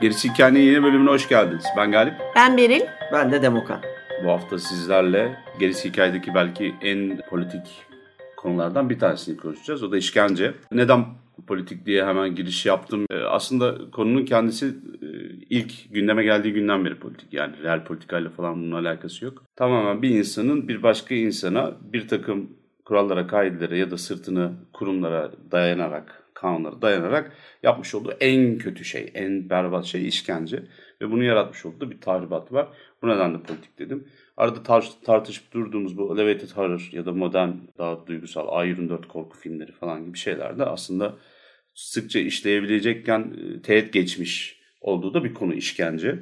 Gerisi Hikayenin yeni bölümüne hoş geldiniz. Ben Galip. Ben Beril. Ben de Demokan. Bu hafta sizlerle Gerisi Hikaye'deki belki en politik konulardan bir tanesini konuşacağız. O da işkence. Neden politik diye hemen giriş yaptım. Ee, aslında konunun kendisi e, ilk gündeme geldiği günden beri politik. Yani real politikayla falan bunun alakası yok. Tamamen bir insanın bir başka insana bir takım kurallara, kaidelere ya da sırtını kurumlara dayanarak kanunlara dayanarak yapmış olduğu en kötü şey, en berbat şey işkence. Ve bunu yaratmış olduğu bir tahribat var. Bu nedenle politik dedim. Arada tar- tartışıp durduğumuz bu elevated horror ya da modern daha duygusal A24 korku filmleri falan gibi şeylerde aslında sıkça işleyebilecekken e, teğet geçmiş olduğu da bir konu işkence.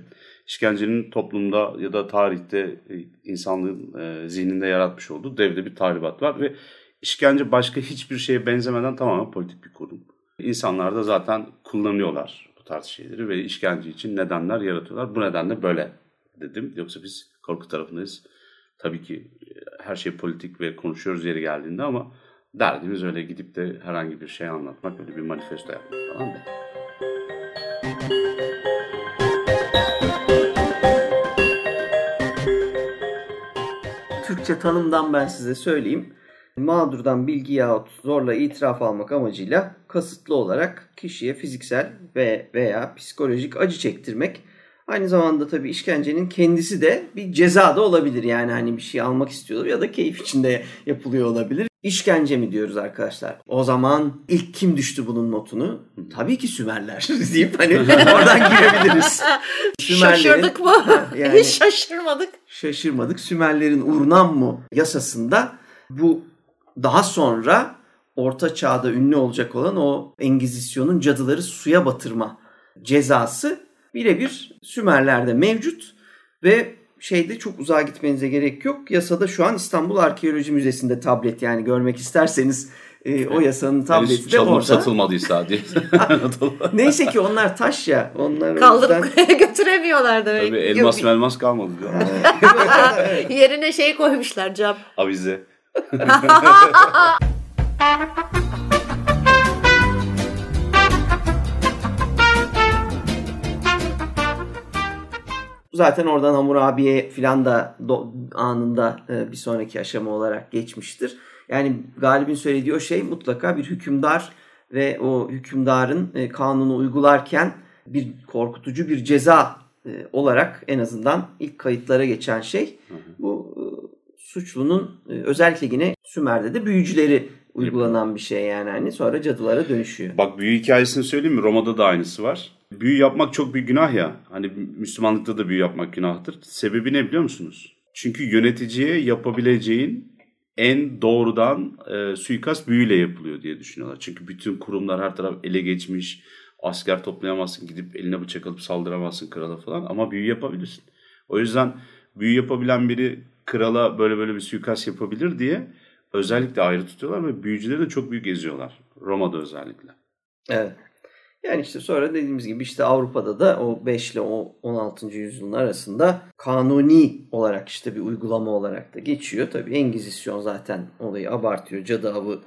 İşkencenin toplumda ya da tarihte e, insanlığın e, zihninde yaratmış olduğu devde bir tahribat var ve İşkence başka hiçbir şeye benzemeden tamamen politik bir kurum. İnsanlar da zaten kullanıyorlar tarz şeyleri ve işkence için nedenler yaratıyorlar. Bu nedenle böyle dedim. Yoksa biz korku tarafındayız. Tabii ki e, her şey politik ve konuşuyoruz yeri geldiğinde ama derdimiz öyle gidip de herhangi bir şey anlatmak, öyle bir manifesto yapmak falan değil. Türkçe tanımdan ben size söyleyeyim mağdurdan bilgi yahut zorla itiraf almak amacıyla kasıtlı olarak kişiye fiziksel ve veya psikolojik acı çektirmek. Aynı zamanda tabii işkencenin kendisi de bir ceza da olabilir. Yani hani bir şey almak istiyorlar ya da keyif içinde yapılıyor olabilir. İşkence mi diyoruz arkadaşlar? O zaman ilk kim düştü bunun notunu? Tabii ki Sümerler deyip hani oradan girebiliriz. Şaşırdık mı? yani, Hiç şaşırmadık. Şaşırmadık. Sümerlerin Urnam mı yasasında bu daha sonra Orta Çağ'da ünlü olacak olan o Engizisyon'un cadıları suya batırma cezası birebir Sümerler'de mevcut ve şeyde çok uzağa gitmenize gerek yok. Yasada şu an İstanbul Arkeoloji Müzesi'nde tablet yani görmek isterseniz e, o yasanın tableti de orada. satılmadıysa diye. Neyse ki onlar taş ya. Onlar Kaldırıp yüzden... götüremiyorlar demek. Tabii elmas melmas kalmadı. Yerine şey koymuşlar cam. Avize. Zaten oradan Hammurabi'ye filan da do, anında e, bir sonraki aşama olarak geçmiştir. Yani Galip'in söylediği o şey mutlaka bir hükümdar ve o hükümdarın e, kanunu uygularken bir korkutucu bir ceza e, olarak en azından ilk kayıtlara geçen şey. Bu suçlunun e, özellikle yine Sümer'de de büyücüleri uygulanan bir şey yani hani sonra cadılara dönüşüyor. Bak büyü hikayesini söyleyeyim mi? Roma'da da aynısı var. Büyü yapmak çok büyük günah ya. Hani Müslümanlıkta da büyü yapmak günahtır. Sebebi ne biliyor musunuz? Çünkü yöneticiye yapabileceğin en doğrudan e, suikast büyüyle yapılıyor diye düşünüyorlar. Çünkü bütün kurumlar her taraf ele geçmiş. Asker toplayamazsın, gidip eline bıçak alıp saldıramazsın krala falan ama büyü yapabilirsin. O yüzden büyü yapabilen biri krala böyle böyle bir suikast yapabilir diye özellikle ayrı tutuyorlar ve büyücüleri de çok büyük geziyorlar. Roma'da özellikle. Evet. Yani işte sonra dediğimiz gibi işte Avrupa'da da o 5 ile 16. yüzyılın arasında kanuni olarak işte bir uygulama olarak da geçiyor. Tabii Engizisyon zaten olayı abartıyor. Cadı avı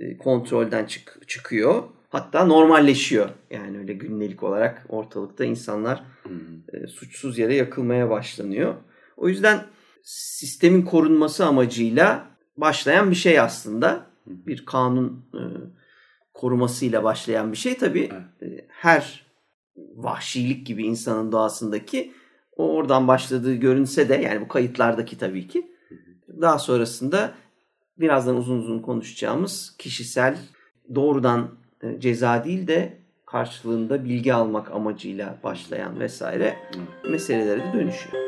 e, kontrolden çık çıkıyor. Hatta normalleşiyor. Yani öyle günlük olarak ortalıkta insanlar hmm. suçsuz yere yakılmaya başlanıyor. O yüzden sistemin korunması amacıyla başlayan bir şey aslında. Bir kanun e, korumasıyla başlayan bir şey. Tabii e, her vahşilik gibi insanın doğasındaki o oradan başladığı görünse de yani bu kayıtlardaki tabii ki daha sonrasında birazdan uzun uzun konuşacağımız kişisel doğrudan e, ceza değil de karşılığında bilgi almak amacıyla başlayan vesaire meselelere de dönüşüyor.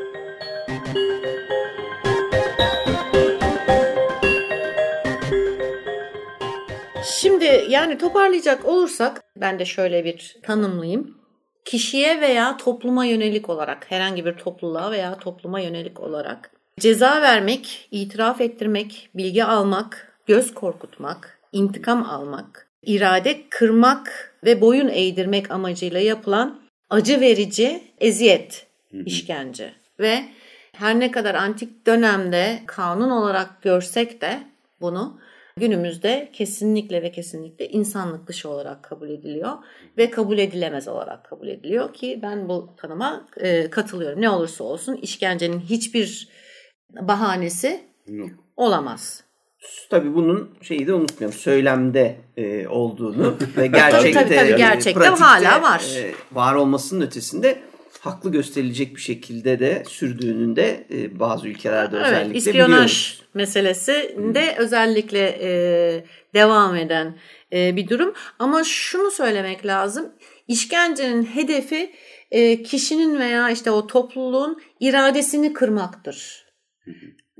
Şimdi yani toparlayacak olursak ben de şöyle bir tanımlayayım. Kişiye veya topluma yönelik olarak herhangi bir topluluğa veya topluma yönelik olarak ceza vermek, itiraf ettirmek, bilgi almak, göz korkutmak, intikam almak, irade kırmak ve boyun eğdirmek amacıyla yapılan acı verici eziyet, işkence ve her ne kadar antik dönemde kanun olarak görsek de bunu günümüzde kesinlikle ve kesinlikle insanlık dışı olarak kabul ediliyor ve kabul edilemez olarak kabul ediliyor ki ben bu tanıma e, katılıyorum. Ne olursa olsun işkencenin hiçbir bahanesi Yok. olamaz. Tabii bunun şeyi de unutmayalım. Söylemde e, olduğunu ve gerçekte, Tabii, tabii, e, gerçekte pratikte, hala var. e, var olmasının ötesinde haklı gösterilecek bir şekilde de sürdüğünün de e, bazı ülkelerde özellikle Evet, ispiyonaj biliyoruz. meselesi de özellikle e, devam eden e, bir durum. Ama şunu söylemek lazım. İşkencenin hedefi e, kişinin veya işte o topluluğun iradesini kırmaktır.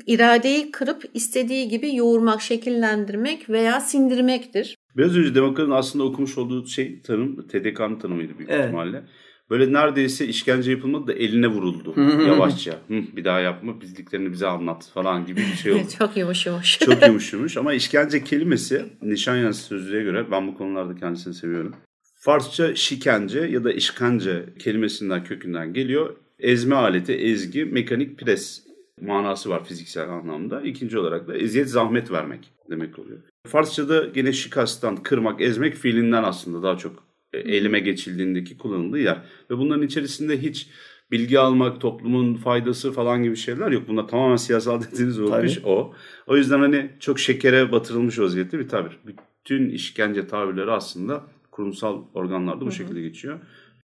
İradeyi kırıp istediği gibi yoğurmak, şekillendirmek veya sindirmektir. Biraz önce Demokrat'ın aslında okumuş olduğu şey tanım TDK'nın tanımıydı büyük Evet. ihtimalle. Böyle neredeyse işkence yapılmadı da eline vuruldu yavaşça. Hı, bir daha yapma bildiklerini bize anlat falan gibi bir şey oldu. Çok yumuş yumuş. Çok yumuşamış ama işkence kelimesi Nişanyan sözlüğe göre ben bu konularda kendisini seviyorum. Farsça şikence ya da işkence kelimesinden kökünden geliyor. Ezme aleti, ezgi, mekanik pres manası var fiziksel anlamda. İkinci olarak da eziyet, zahmet vermek demek oluyor. Farsçada gene şikastan, kırmak, ezmek fiilinden aslında daha çok eyleme geçildiğindeki kullanıldığı yer. Ve bunların içerisinde hiç bilgi almak, toplumun faydası falan gibi şeyler yok. Bunlar tamamen siyasal dediğiniz olmuş Tabii. o. O yüzden hani çok şekere batırılmış vaziyette bir tabir. Bütün işkence tabirleri aslında kurumsal organlarda bu şekilde geçiyor.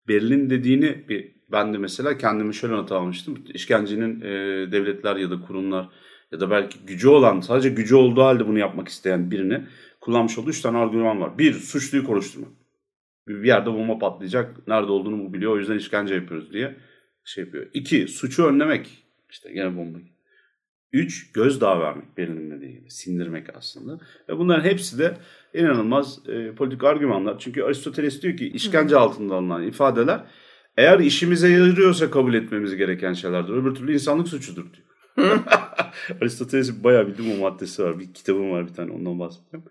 Berlin dediğini bir ben de mesela kendimi şöyle not almıştım. İşkencenin e, devletler ya da kurumlar ya da belki gücü olan sadece gücü olduğu halde bunu yapmak isteyen birini kullanmış olduğu üç tane argüman var. Bir, suçluyu konuşturma. Bir yerde bomba patlayacak. Nerede olduğunu bu biliyor. O yüzden işkence yapıyoruz diye şey yapıyor. İki, suçu önlemek. İşte gene bomba. Üç, gözdağı vermek. Berlin'in dediği gibi. Sindirmek aslında. Ve bunların hepsi de inanılmaz e, politik argümanlar. Çünkü Aristoteles diyor ki işkence altında alınan ifadeler eğer işimize yarıyorsa kabul etmemiz gereken şeylerdir. Öbür türlü insanlık suçudur diyor. Aristoteles'in bayağı bildiğim o maddesi var. Bir kitabım var bir tane ondan bahsedeceğim.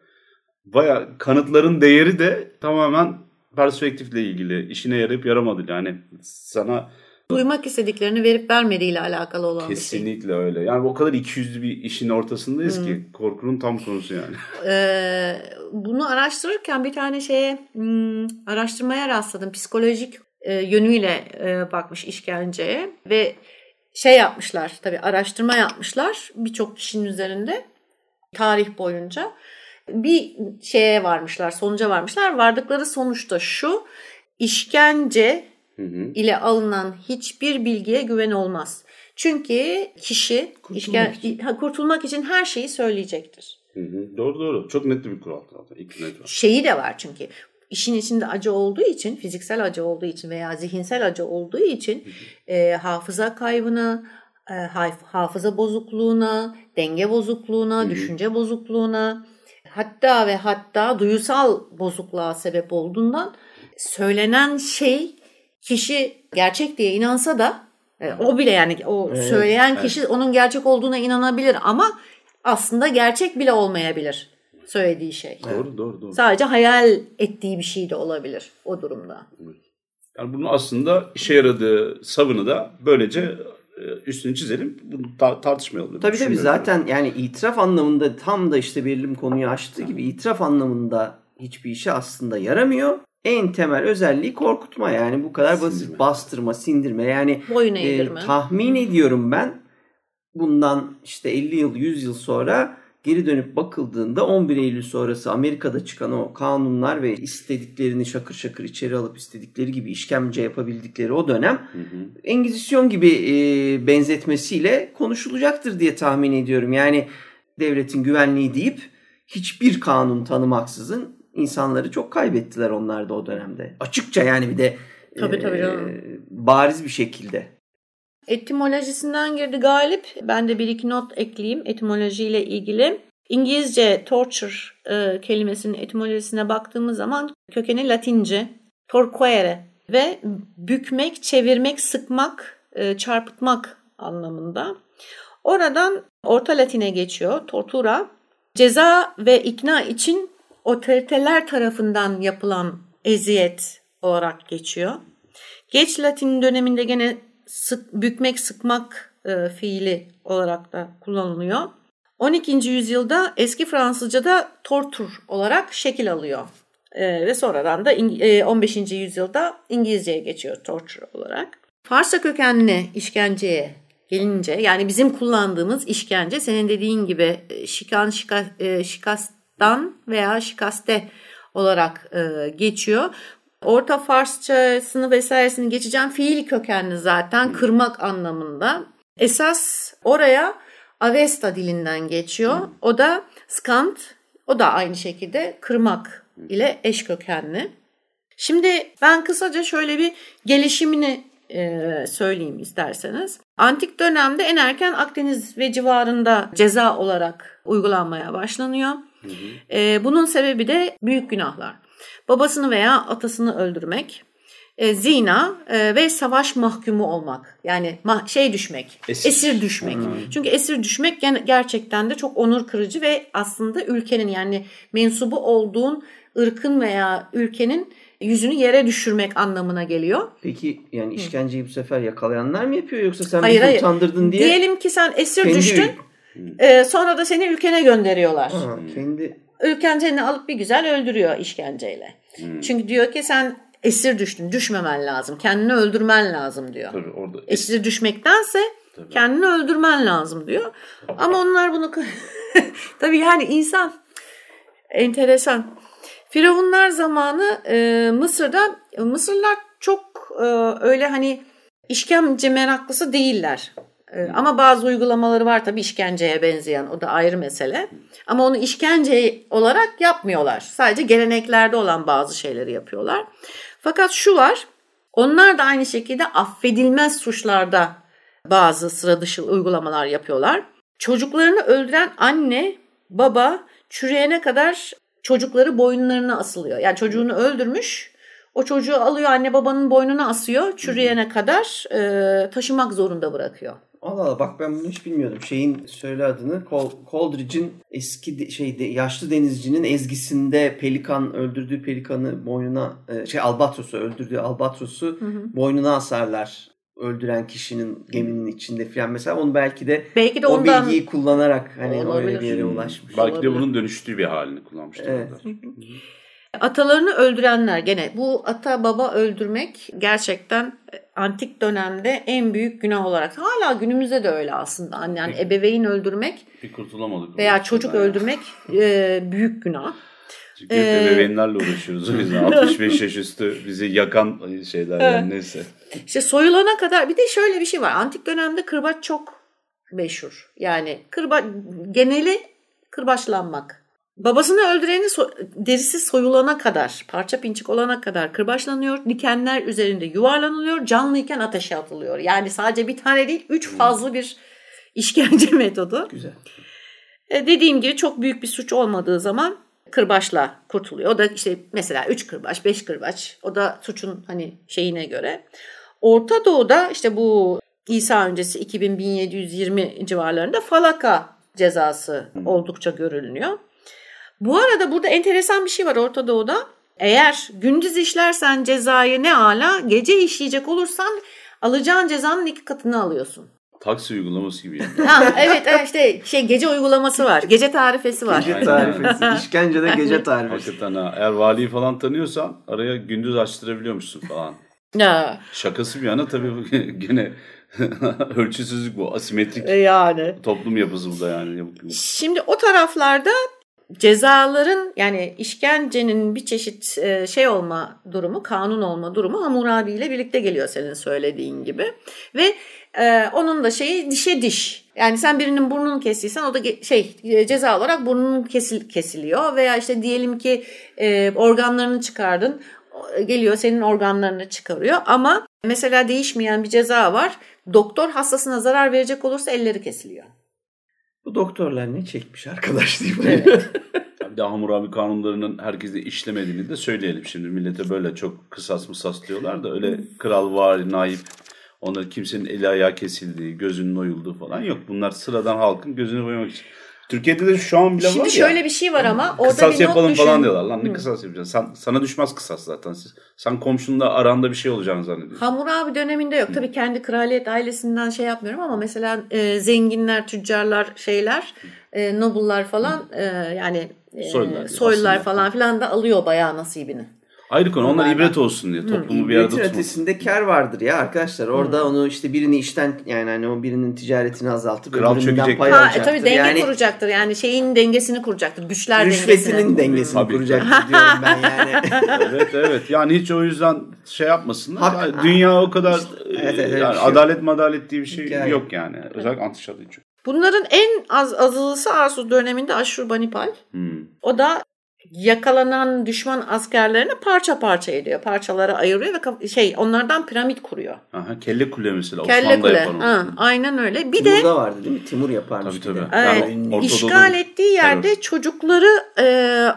Bayağı kanıtların değeri de tamamen perspektifle ilgili. işine yarayıp yaramadı. Yani sana Duymak istediklerini verip vermediğiyle alakalı olan bir şey. kesinlikle öyle. Yani o kadar ikiyüzlü bir işin ortasındayız ki korkunun tam konusu yani. Ee, bunu araştırırken bir tane şeye hmm, araştırmaya rastladım. Psikolojik e, yönüyle e, bakmış işkenceye ve şey yapmışlar tabii araştırma yapmışlar birçok kişinin üzerinde tarih boyunca bir şeye varmışlar sonuca varmışlar vardıkları sonuçta şu işkence Hı hı. ile alınan hiçbir bilgiye güven olmaz. Çünkü kişi Kurtulmak işken- ha, kurtulmak için her şeyi söyleyecektir. Hı hı. Doğru doğru. Çok net bir kural zaten. Net var. şeyi de var çünkü işin içinde acı olduğu için, fiziksel acı olduğu için veya zihinsel acı olduğu için e, hafıza kaybına, e, haf- hafıza bozukluğuna, denge bozukluğuna, düşünce bozukluğuna, hatta ve hatta duyusal bozukluğa sebep olduğundan söylenen şey kişi gerçek diye inansa da e, o bile yani o Evet, söyleyen kişi onun gerçek olduğuna inanabilir ama aslında gerçek bile olmayabilir söylediği şey. Doğru doğru doğru. Sadece hayal ettiği bir şey de olabilir o durumda. Yani bunun aslında işe yaradığı savını da böylece üstünü çizelim. Bunu ta- tartışmayalım. Tabii tabii zaten yani itiraf anlamında tam da işte Berlin konuyu açtığı gibi itiraf anlamında hiçbir işe aslında yaramıyor. En temel özelliği korkutma yani bu kadar basit Sindirme. bastırma, sindirme yani Boyun e, tahmin ediyorum ben bundan işte 50 yıl 100 yıl sonra geri dönüp bakıldığında 11 Eylül sonrası Amerika'da çıkan o kanunlar ve istediklerini şakır şakır içeri alıp istedikleri gibi işkence yapabildikleri o dönem Hı hı. Engizisyon gibi e, benzetmesiyle konuşulacaktır diye tahmin ediyorum. Yani devletin güvenliği deyip hiçbir kanun tanımaksızın insanları çok kaybettiler onlar da o dönemde. Açıkça yani bir de Tabii, tabii canım. bariz bir şekilde. Etimolojisinden girdi Galip. Ben de bir iki not ekleyeyim etimolojiyle ilgili. İngilizce torture e, kelimesinin etimolojisine baktığımız zaman kökeni Latince torquere ve bükmek, çevirmek, sıkmak, e, çarpıtmak anlamında. Oradan Orta Latin'e geçiyor. Tortura ceza ve ikna için otoriteler tarafından yapılan eziyet olarak geçiyor. Geç Latin döneminde gene sık, bükmek, sıkmak e, fiili olarak da kullanılıyor. 12. yüzyılda eski Fransızca'da tortur olarak şekil alıyor. E, ve sonradan da e, 15. yüzyılda İngilizceye geçiyor torture olarak. Farsça kökenli işkenceye gelince yani bizim kullandığımız işkence senin dediğin gibi e, şikan, şika, e, şikastan veya şikaste olarak e, geçiyor. Orta Farsçasını vesairesini geçeceğim. Fiil kökenli zaten kırmak anlamında. Esas oraya Avesta dilinden geçiyor. O da skant, o da aynı şekilde kırmak ile eş kökenli. Şimdi ben kısaca şöyle bir gelişimini e, söyleyeyim isterseniz. Antik dönemde en erken Akdeniz ve civarında ceza olarak uygulanmaya başlanıyor. Hı hı. E, bunun sebebi de büyük günahlar. Babasını veya atasını öldürmek, e, zina e, ve savaş mahkumu olmak. Yani ma- şey düşmek, esir, esir düşmek. Hmm. Çünkü esir düşmek gerçekten de çok onur kırıcı ve aslında ülkenin yani mensubu olduğun ırkın veya ülkenin yüzünü yere düşürmek anlamına geliyor. Peki yani işkenceyi bu sefer yakalayanlar mı yapıyor yoksa sen hayır, bizi hayır. utandırdın diye? Diyelim ki sen esir düştün. E, sonra da seni ülkene gönderiyorlar. Ha, kendi ülken seni alıp bir güzel öldürüyor işkenceyle. Hmm. Çünkü diyor ki sen esir düştün. Düşmemen lazım. Kendini öldürmen lazım diyor. Tabii orada esir düşmektense Tabii. kendini öldürmen lazım diyor. Ama onlar bunu tabii yani insan enteresan. Firavunlar zamanı e, Mısır'da Mısırlılar çok e, öyle hani işkence meraklısı değiller. E, ama bazı uygulamaları var tabii işkenceye benzeyen o da ayrı mesele. Ama onu işkence olarak yapmıyorlar. Sadece geleneklerde olan bazı şeyleri yapıyorlar. Fakat şu var onlar da aynı şekilde affedilmez suçlarda bazı sıra dışı uygulamalar yapıyorlar. Çocuklarını öldüren anne, baba çürüyene kadar çocukları boynlarına asılıyor. Yani çocuğunu öldürmüş. O çocuğu alıyor anne babanın boynuna asıyor. Çürüyene kadar e, taşımak zorunda bırakıyor. Allah Allah bak ben bunu hiç bilmiyordum. Şeyin söyle adını Coldridge'in eski de, şey de, yaşlı denizcinin ezgisinde pelikan öldürdüğü pelikanı boynuna e, şey albatrosu öldürdüğü albatrosu hı hı. boynuna asarlar öldüren kişinin geminin içinde falan mesela onu belki de, belki de o ondan... bilgiyi kullanarak hani Olabilir. öyle bir yere ulaşmış. Belki Olabilir. de bunun dönüştüğü bir halini kullanmıştır. Evet. Atalarını öldürenler gene bu ata baba öldürmek gerçekten antik dönemde en büyük günah olarak hala günümüzde de öyle aslında. Yani ebeveyn öldürmek bir kurtulamadık. Veya çocuk yani. öldürmek e, büyük günah. Çünkü ee, ebeveynlerle uğraşıyoruz yüzden 65 yaş üstü bizi yakan şeyler yani neyse. İşte soyulana kadar bir de şöyle bir şey var. Antik dönemde kırbaç çok meşhur. Yani kırba geneli kırbaçlanmak. Babasını öldüreni so derisi soyulana kadar, parça pinçik olana kadar kırbaçlanıyor. Dikenler üzerinde yuvarlanılıyor. Canlıyken ateşe atılıyor. Yani sadece bir tane değil, üç hmm. fazla bir işkence metodu. Güzel. E, dediğim gibi çok büyük bir suç olmadığı zaman kırbaçla kurtuluyor. O da işte mesela üç kırbaç, beş kırbaç. O da suçun hani şeyine göre. Orta Doğu'da işte bu İsa öncesi 2000-1720 civarlarında falaka cezası hmm. oldukça görülüyor. Bu arada burada enteresan bir şey var Orta Doğu'da. Eğer gündüz işlersen cezayı ne ala, gece işleyecek olursan alacağın cezanın iki katını alıyorsun. Taksi uygulaması gibi yani. ha, evet işte şey gece uygulaması var. Gece tarifesi var. Gece tarifesi. İşkencede gece tarifesi. Hakikaten ha. Eğer valiyi falan tanıyorsan araya gündüz açtırabiliyormuşsun falan. Ya. Şakası bir yana tabii gene ölçüsüzlük bu. Asimetrik yani. toplum yapısı bu da yani. Şimdi o taraflarda cezaların yani işkencenin bir çeşit e, şey olma durumu, kanun olma durumu Hammurabi ile birlikte geliyor senin söylediğin gibi. Ve e, onun da şeyi dişe diş. Yani sen birinin burnunu kestiysen o da şey e, ceza olarak burnun kesil, kesiliyor veya işte diyelim ki organlarını çıkardın geliyor senin organlarını çıkarıyor ama mesela değişmeyen bir ceza var. Doktor hastasına zarar verecek olursa elleri kesiliyor. Bu doktorlar ne çekmiş arkadaş mi? Evet. bir de Hammurabi kanunlarının herkese işlemediğini de söyleyelim. Şimdi millete böyle çok kısas mısas diyorlar da öyle kral var, naip Onları kimsenin eli ayağı kesildiği, gözünün oyulduğu falan yok. Bunlar sıradan halkın gözünü boyamak için. Türkiye'de de şu an bile Şimdi var ya. şöyle bir şey var ama orada Kısas bir not yapalım düşün. falan diyorlar. Lan ne kısas yapacaksın? Sen, sana düşmez kısas zaten. Sen komşunla aranda bir şey olacağını zannediyorsun. Hammurabi döneminde yok. Tabii kendi kraliyet ailesinden şey yapmıyorum ama mesela e, zenginler, tüccarlar, şeyler, e, noble'lar falan e, yani e, Soylular soylular falan filan da alıyor bayağı nasibini. Ayrı konu. Onlar ibret olsun diye. Toplumu bir arada tutmak. ötesinde kar vardır ya arkadaşlar. Orada onu işte birini işten yani hani o birinin ticaretini azaltıp Kral öbüründen çökecek. pay Ha, e, alacaktır. tabii denge yani kuracaktır. Yani şeyin dengesini kuracaktır. Güçler dengesini. rüşvetinin dengesini Tabii. kuracaktır diyorum ben yani. evet evet. Yani hiç o yüzden şey yapmasınlar. Hak- Yani dünya o kadar evet, evet, bir yani şey yok. adalet madalet diye bir şey Hikaye. yok yani. Özellikle antişadı için. Bunların en az azılısı Arsuz döneminde Aşurbanipal. Hmm. O da yakalanan düşman askerlerini parça parça ediyor. Parçalara ayırıyor ve şey onlardan piramit kuruyor. Aha, kelle kule mesela. Kelle Osmanlı'da kule. Ha, aynen öyle. Bir de Timur'da vardı değil mi? Timur yaparmış. Tabii, tabii. Evet, Yani işgal ettiği yerde terör. çocukları e,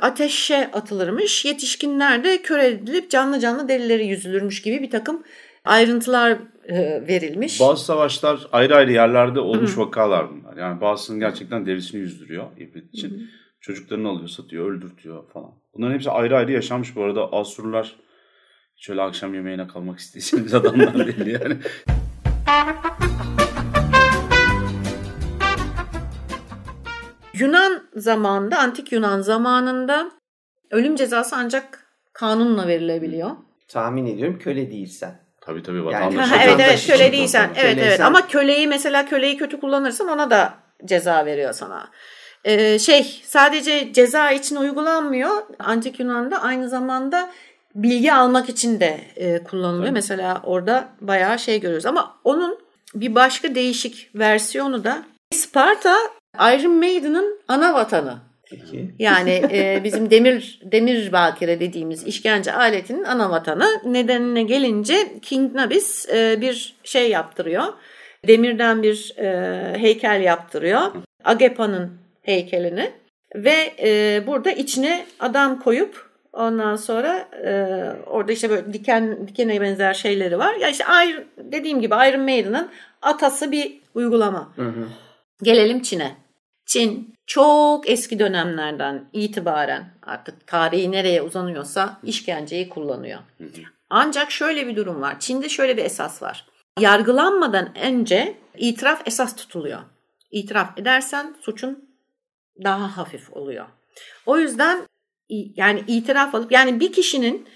ateşe atılırmış. Yetişkinler de kör edilip canlı canlı derileri yüzülürmüş gibi bir takım ayrıntılar e, verilmiş. Bazı savaşlar ayrı ayrı yerlerde olmuş vakalar bunlar. Yani bazısının gerçekten derisini yüzdürüyor ibret için. Çocuklarını alıyor, satıyor, öldürtüyor falan. Bunların hepsi ayrı ayrı yaşanmış bu arada. Asurlar şöyle akşam yemeğine kalmak isteyeceğiniz adamlar değil yani. Yunan zamanında, antik Yunan zamanında ölüm cezası ancak kanunla verilebiliyor. Tahmin ediyorum köle değilsen. Tabii tabii Yani- vatandaş. Ha, evet evet köle değilsen. Evet evet ama köleyi mesela köleyi kötü kullanırsan ona da ceza veriyor sana. Ee, şey sadece ceza için uygulanmıyor. Antik Yunan'da aynı zamanda bilgi almak için de e, kullanılıyor. Tabii. Mesela orada bayağı şey görüyoruz. Ama onun bir başka değişik versiyonu da Sparta Iron Maiden'ın ana vatanı. Peki. Yani e, bizim demir demir bakire dediğimiz işkence aletinin ana vatanı. Nedenine gelince King Nabis e, bir şey yaptırıyor. Demirden bir e, heykel yaptırıyor. Agapa'nın heykelini ve e, burada içine adam koyup ondan sonra e, orada işte böyle diken dikene benzer şeyleri var. Ya işte Iron, dediğim gibi Iron Maiden'ın atası bir uygulama. Hı hı. Gelelim Çin'e. Çin çok eski dönemlerden itibaren artık tarihi nereye uzanıyorsa işkenceyi kullanıyor. Ancak şöyle bir durum var. Çin'de şöyle bir esas var. Yargılanmadan önce itiraf esas tutuluyor. İtiraf edersen suçun daha hafif oluyor. O yüzden yani itiraf alıp yani bir kişinin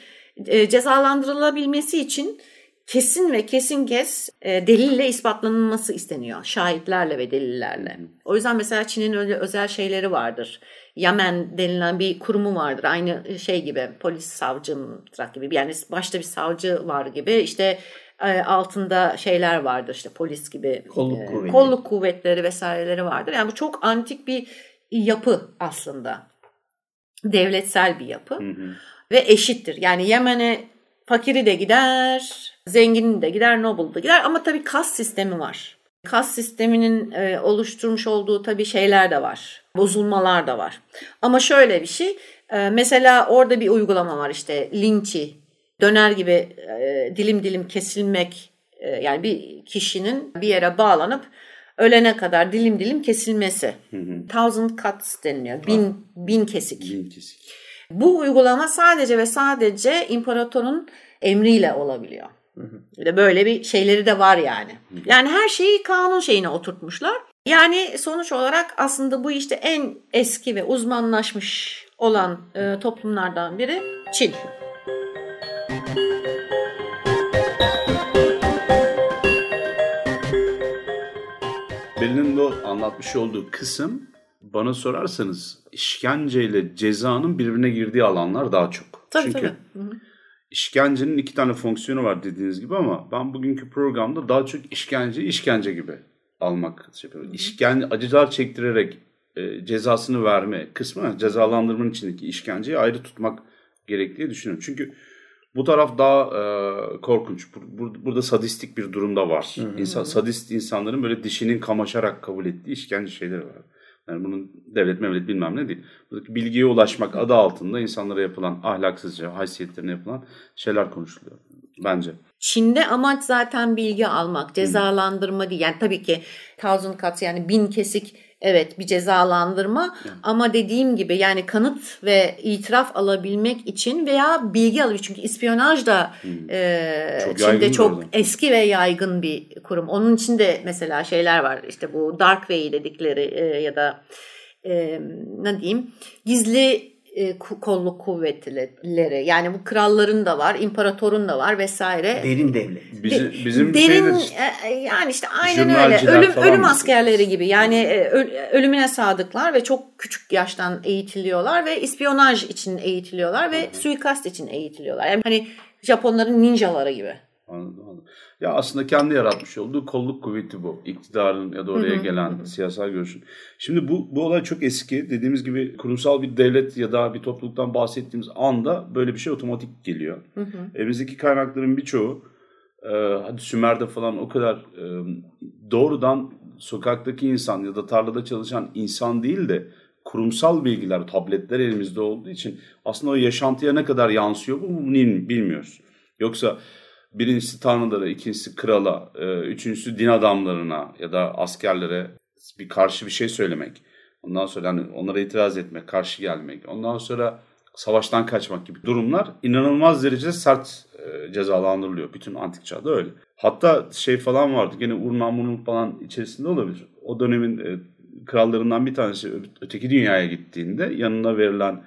e, cezalandırılabilmesi için kesin ve kesin kes e, delille ispatlanılması isteniyor. Şahitlerle ve delillerle. O yüzden mesela Çin'in öyle özel şeyleri vardır. Yamen denilen bir kurumu vardır. Aynı şey gibi polis savcı gibi. Yani başta bir savcı var gibi. İşte e, altında şeyler vardır. işte polis gibi. Kolluk e. Kolluk kuvvetleri vesaireleri vardır. Yani bu çok antik bir yapı aslında. Devletsel bir yapı Hı hı. ve eşittir. Yani Yemen'e fakiri de gider, zengini de gider, noble da gider ama tabii kas sistemi var. Kas sisteminin e, oluşturmuş olduğu tabii şeyler de var. Bozulmalar da var. Ama şöyle bir şey. e, mesela orada bir uygulama var işte linçi. Döner gibi e, dilim dilim kesilmek. e, yani bir kişinin bir yere bağlanıp ölene kadar dilim dilim kesilmesi. Thousand cuts deniliyor. Bin, bin kesik. Bin kesik. Bu uygulama sadece ve sadece imparatorun emriyle olabiliyor. De böyle bir şeyleri de var yani. Yani her şeyi kanun şeyine oturtmuşlar. Yani sonuç olarak aslında bu işte en eski ve uzmanlaşmış olan e, toplumlardan biri Çin. Belin'in bu anlatmış olduğu kısım bana sorarsanız işkenceyle cezanın birbirine girdiği alanlar daha çok. Tabii Çünkü tabii. Hı hı. işkencenin iki tane fonksiyonu var dediğiniz gibi ama ben bugünkü programda daha çok işkenceyi işkence gibi almak şey yapıyorum. İşkence, acılar çektirerek e, cezasını verme kısmı cezalandırmanın içindeki işkenceyi ayrı tutmak gerektiği düşünüyorum. Çünkü bu taraf daha e, korkunç. Bur- bur- burada sadistik bir durumda var. İnsan, sadist insanların böyle dişinin kamaşarak kabul ettiği işkence şeyleri var. Yani bunun devlet mevlet bilmem ne değil. Buradaki bilgiye ulaşmak adı altında insanlara yapılan ahlaksızca, haysiyetlerine yapılan şeyler konuşuluyor. Bence. Çin'de amaç zaten bilgi almak, cezalandırma değil. Yani tabii ki thousand cuts yani bin kesik evet bir cezalandırma. Ama dediğim gibi yani kanıt ve itiraf alabilmek için veya bilgi alabilmek çünkü ispiyonaj da e, Çok Çin'de çok orada. eski ve yaygın bir kurum. Onun içinde mesela şeyler var. İşte bu dark way dedikleri e, ya da e, ne diyeyim? Gizli e, kolluk kuvvetleri yani bu kralların da var, imparatorun da var vesaire. Derin devlet. Bizim, bizim Derin şeyde işte- e, yani işte aynen öyle. Ölüm ölüm askerleri gibi. Yani e, öl- ölümüne sadıklar ve çok küçük yaştan eğitiliyorlar ve ispiyonaj için eğitiliyorlar ve suikast için eğitiliyorlar. Yani hani Japonların ninjaları gibi. Anladım, anladım. Ya aslında kendi yaratmış olduğu kolluk kuvveti bu. İktidarın ya da oraya gelen siyasal görüşün. Şimdi bu, bu olay çok eski. Dediğimiz gibi kurumsal bir devlet ya da bir topluluktan bahsettiğimiz anda böyle bir şey otomatik geliyor. Elimizdeki kaynakların birçoğu e, hadi Sümer'de falan o kadar e, doğrudan sokaktaki insan ya da tarlada çalışan insan değil de kurumsal bilgiler, tabletler elimizde olduğu için aslında o yaşantıya ne kadar yansıyor bu bunu bilmiyoruz. Yoksa birincisi tanrılara, ikincisi krala, e, üçüncüsü din adamlarına ya da askerlere bir karşı bir şey söylemek. Ondan sonra hani onlara itiraz etmek, karşı gelmek. Ondan sonra savaştan kaçmak gibi durumlar inanılmaz derecede sert e, cezalandırılıyor. Bütün antik çağda öyle. Hatta şey falan vardı gene Urnamur'un falan içerisinde olabilir. O dönemin e, krallarından bir tanesi öteki dünyaya gittiğinde yanına verilen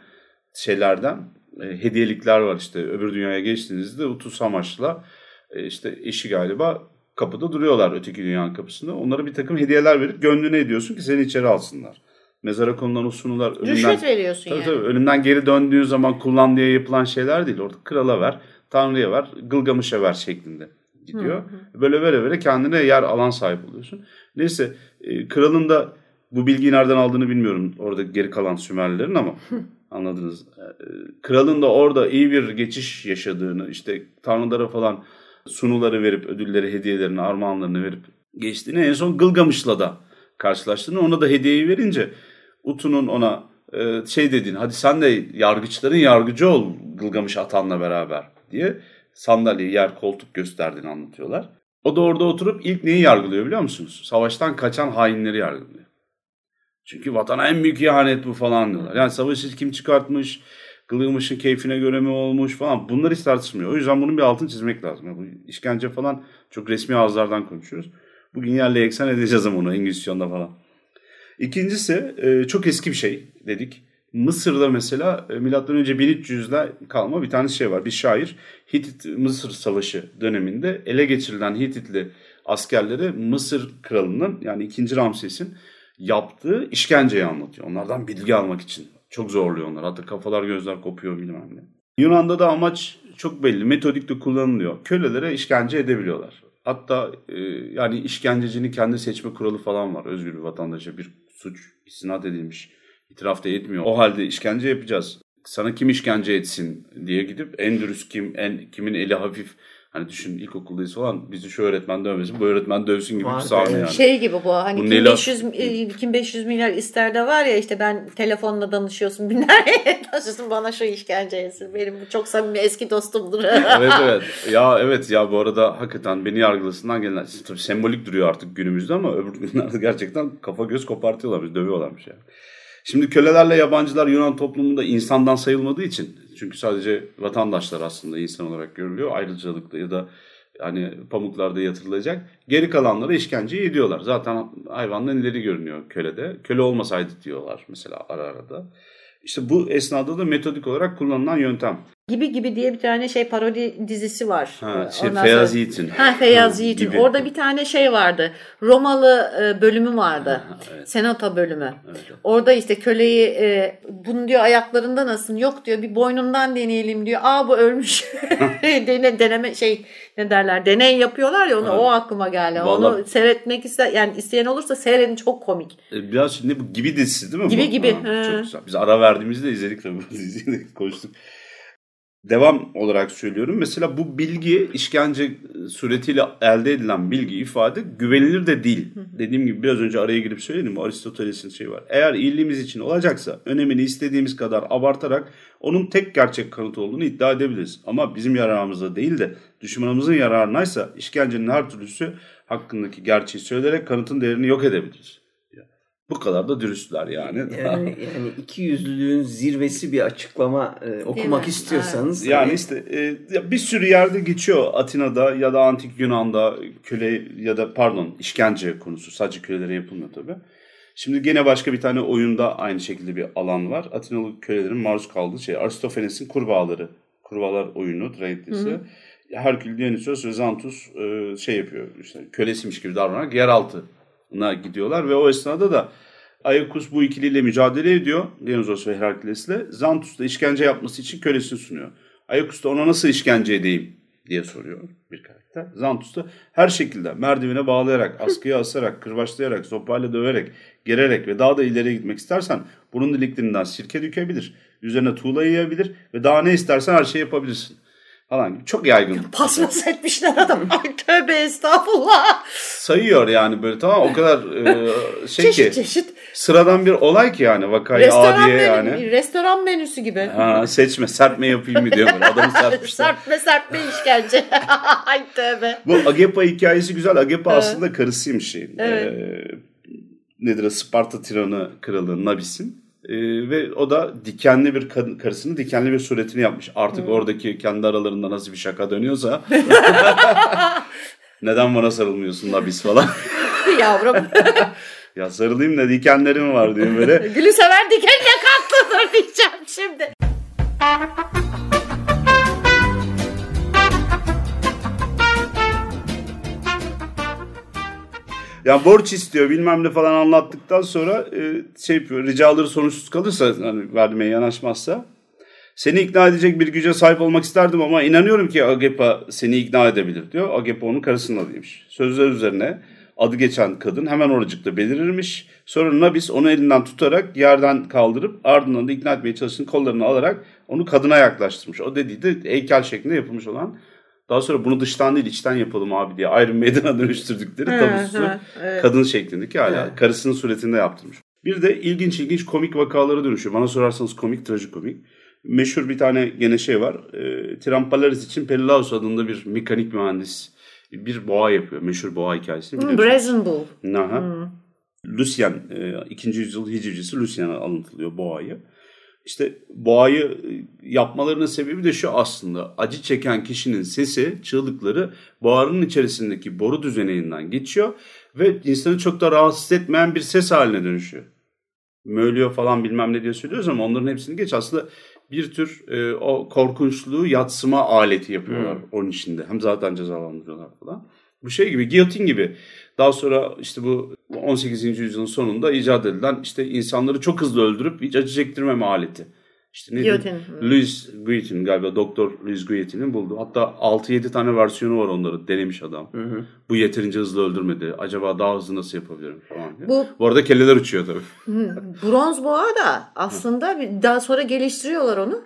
şeylerden e, hediyelikler var işte öbür dünyaya geçtiğinizde Utus amaçla e, işte eşi galiba kapıda duruyorlar öteki dünyanın kapısında. Onlara bir takım hediyeler verip gönlüne ediyorsun ki seni içeri alsınlar. Mezara konulan o sunular ölümden, Rüşvet veriyorsun tabii, yani. tabii, ölümden geri döndüğü zaman kullan diye yapılan şeyler değil. Orada krala ver, tanrıya ver, Gılgamış'a ver şeklinde gidiyor. Böyle böyle böyle kendine yer alan sahip oluyorsun. Neyse e, kralın da bu bilgiyi nereden aldığını bilmiyorum orada geri kalan Sümerlilerin ama anladınız. E, kralın da orada iyi bir geçiş yaşadığını işte tanrılara falan sunuları verip ödülleri, hediyelerini, armağanlarını verip geçtiğini en son Gılgamış'la da karşılaştığını ona da hediyeyi verince Utu'nun ona e, şey dediğini hadi sen de yargıçların yargıcı ol Gılgamış atanla beraber diye sandalye, yer, koltuk gösterdiğini anlatıyorlar. O da orada oturup ilk neyi yargılıyor biliyor musunuz? Savaştan kaçan hainleri yargılıyor. Çünkü vatana en büyük ihanet bu falan diyorlar. Yani savaşı kim çıkartmış, Gılgamış'ın keyfine göre mi olmuş falan bunlar hiç tartışmıyor. O yüzden bunun bir altını çizmek lazım. Yani bu işkence falan çok resmi ağızlardan konuşuyoruz. Bugün yerle eksen edeceğiz ama onu Engizisyon'da falan. İkincisi e, çok eski bir şey dedik. Mısır'da mesela e, milattan önce 1300'de kalma bir tane şey var. Bir şair Hitit Mısır Savaşı döneminde ele geçirilen Hititli askerleri Mısır kralının yani 2. Ramses'in yaptığı işkenceyi anlatıyor. Onlardan bilgi almak için. Çok zorluyor onlar. Hatta kafalar gözler kopuyor bilmem ne. Yunan'da da amaç çok belli. Metodik de kullanılıyor. Kölelere işkence edebiliyorlar. Hatta e, yani işkencecinin kendi seçme kuralı falan var. Özgür bir vatandaşa bir suç istinat edilmiş. İtiraf da etmiyor. O halde işkence yapacağız. Sana kim işkence etsin diye gidip en dürüst kim, en kimin eli hafif. Hani düşün ilkokuldayız falan bizi şu öğretmen dövmesin, bu öğretmen dövsün gibi Var bir sahne yani. Şey gibi bu hani Bu kim Nela- 500, e, kim 500 milyar ister de var ya işte ben telefonla danışıyorsun binlerce danışıyorsun bana şu işkence etsin. Benim bu çok samimi eski dostumdur. evet evet. Ya evet ya bu arada hakikaten beni yargılasından gelen tabii sembolik duruyor artık günümüzde ama öbür günlerde gerçekten kafa göz kopartıyorlarmış, dövüyorlarmış yani. Şimdi kölelerle yabancılar Yunan toplumunda insandan sayılmadığı için çünkü sadece vatandaşlar aslında insan olarak görülüyor. Ayrıcalıklı ya da hani pamuklarda yatırılacak. Geri kalanlara işkenceyi ediyorlar. Zaten hayvandan ileri görünüyor kölede. Köle olmasaydı diyorlar mesela ara arada. İşte bu esnada da metodik olarak kullanılan yöntem. Gibi gibi diye bir tane şey parodi dizisi var. Ha, şey, Ondan Feyyaz sonra- Yiğit'in. Ha Feyyaz Ha, Yiğit'in. gibi. Orada bir tane şey vardı. Romalı e, bölümü vardı. evet. Senato bölümü. Evet. Orada işte köleyi e, bunu diyor ayaklarından asın. Yok diyor bir boynundan deneyelim diyor. Aa bu ölmüş. Dene, deneme şey ne derler deney yapıyorlar ya onu Evet. o aklıma geldi. Vallahi- Onu seyretmek ister yani isteyen olursa seyredin çok komik. E, Biraz şimdi bu gibi dizisi değil mi? Gibi bu? gibi, Ha, he. çok güzel. Biz ara verdiğimizde izledik tabii konuştuk. Devam olarak söylüyorum. Mesela bu bilgi işkence suretiyle elde edilen bilgi ifade güvenilir de değil. Dediğim gibi biraz önce araya girip söyledim. Aristoteles'in şeyi var. Eğer iyiliğimiz için olacaksa önemini istediğimiz kadar abartarak onun tek gerçek kanıt olduğunu iddia edebiliriz. Ama bizim yararımıza değil de düşmanımızın yararınaysa işkencenin her türlüsü hakkındaki gerçeği söyleyerek kanıtın değerini yok edebiliriz. Bu kadar da dürüstler yani. Yani, yani iki yüzlülüğün zirvesi bir açıklama e, okumak istiyorsanız. Yani hani... işte e, bir sürü yerde geçiyor Atina'da ya da antik Yunan'da köle ya da pardon işkence konusu sadece kölelere yapılmıyor tabii. Şimdi gene başka bir tane oyunda aynı şekilde bir alan var. Atinalı kölelerin maruz kaldığı şey Aristofanes'in kurbağaları. Kurbağalar oyunu, Traitlis'i. Herkül, Dionysos ve Xanthus e, şey yapıyor işte kölesiymiş gibi davranarak yeraltı gidiyorlar ve o esnada da Ayakus bu ikiliyle mücadele ediyor Dionysos ve Herakles'le. Xanthus da işkence yapması için kölesini sunuyor. Ayakus da ona nasıl işkence edeyim diye soruyor bir karakter. Xanthus da her şekilde merdivene bağlayarak, askıya asarak, kırbaçlayarak, sopayla döverek, gererek ve daha da ileri gitmek istersen bunun diliklerinden sirke dökebilir, üzerine tuğla yayabilir ve daha ne istersen her şeyi yapabilirsin falan gibi. Çok yaygın. Paspas etmişler adam. Ay tövbe estağfurullah. Sayıyor yani böyle tamam o kadar e, şey çeşit, ki. Çeşit Sıradan bir olay ki yani vakayı restoran adiye menü, yani. Restoran menüsü gibi. Ha, seçme serpme yapayım mı diyor böyle adamı serpmişler. serpme serpme işkence. Ay tövbe. Bu Agepa hikayesi güzel. Agepa evet. aslında karısıymış şeyin. Evet. Ee, nedir Sparta tiranı kralı Nabis'in. Ee, ve o da dikenli bir kadın, karısının dikenli bir suretini yapmış. Artık hmm. oradaki kendi aralarında nasıl bir şaka dönüyorsa neden bana sarılmıyorsun Nabis falan. Yavrum. Ya sarılayım da dikenlerim var diyor böyle. Gülü sever dikenle kalktıdır diyeceğim şimdi. Yani borç istiyor bilmem ne falan anlattıktan sonra e, şey yapıyor ricaları sonuçsuz kalırsa hani vermeye yanaşmazsa seni ikna edecek bir güce sahip olmak isterdim ama inanıyorum ki Agepa seni ikna edebilir diyor. Agepa onun karısının adıymış. Sözler üzerine adı geçen kadın hemen oracıkta belirirmiş. Sonra Nabis onu elinden tutarak yerden kaldırıp ardından da ikna etmeye çalıştığını kollarını alarak onu kadına yaklaştırmış. O dediği de heykel şeklinde yapılmış olan daha sonra bunu dıştan değil içten yapalım abi diye Iron Maiden'a dönüştürdükleri tabusu evet. kadın şeklindeki hala evet. karısının suretinde yaptırmış. Bir de ilginç ilginç komik vakalara dönüşüyor. Bana sorarsanız komik, trajikomik. Meşhur bir tane gene şey var. E, Trampalaris için Perilaus adında bir mekanik mühendis bir boğa yapıyor. Meşhur boğa hikayesi. Hmm, Brazen Bull. Aha. Hmm. Lucian, e, 2. yüzyıl hicivcisi Lucian'a alıntılıyor boğayı. İşte boğayı e, yapmalarının sebebi de şu aslında. Acı çeken kişinin sesi, çığlıkları boğanın içerisindeki boru düzeneğinden geçiyor ve insanı çok da rahatsız etmeyen bir ses haline dönüşüyor. Möylüyor falan bilmem ne diye söylüyoruz ama onların hepsini geç. Aslında bir tür e, o korkunçluğu yatsıma aleti yapıyorlar hmm. onun içinde. Hem zaten cezalandırıyorlar falan. Bu şey gibi, giyotin gibi. Daha sonra işte bu 18. yüzyılın sonunda icat edilen işte insanları çok hızlı öldürüp hiç acı çektirmeme aleti. İşte ne Guillotine. Louis Guillotine galiba Doktor Louis Guillotine'in buldu. Hatta 6-7 tane versiyonu var onları denemiş adam. Hı hı. Bu yeterince hızlı öldürmedi. Acaba daha hızlı nasıl yapabilirim falan diye. Bu, Bu arada kelleler uçuyor tabii. Bronz boğa da aslında daha sonra geliştiriyorlar onu.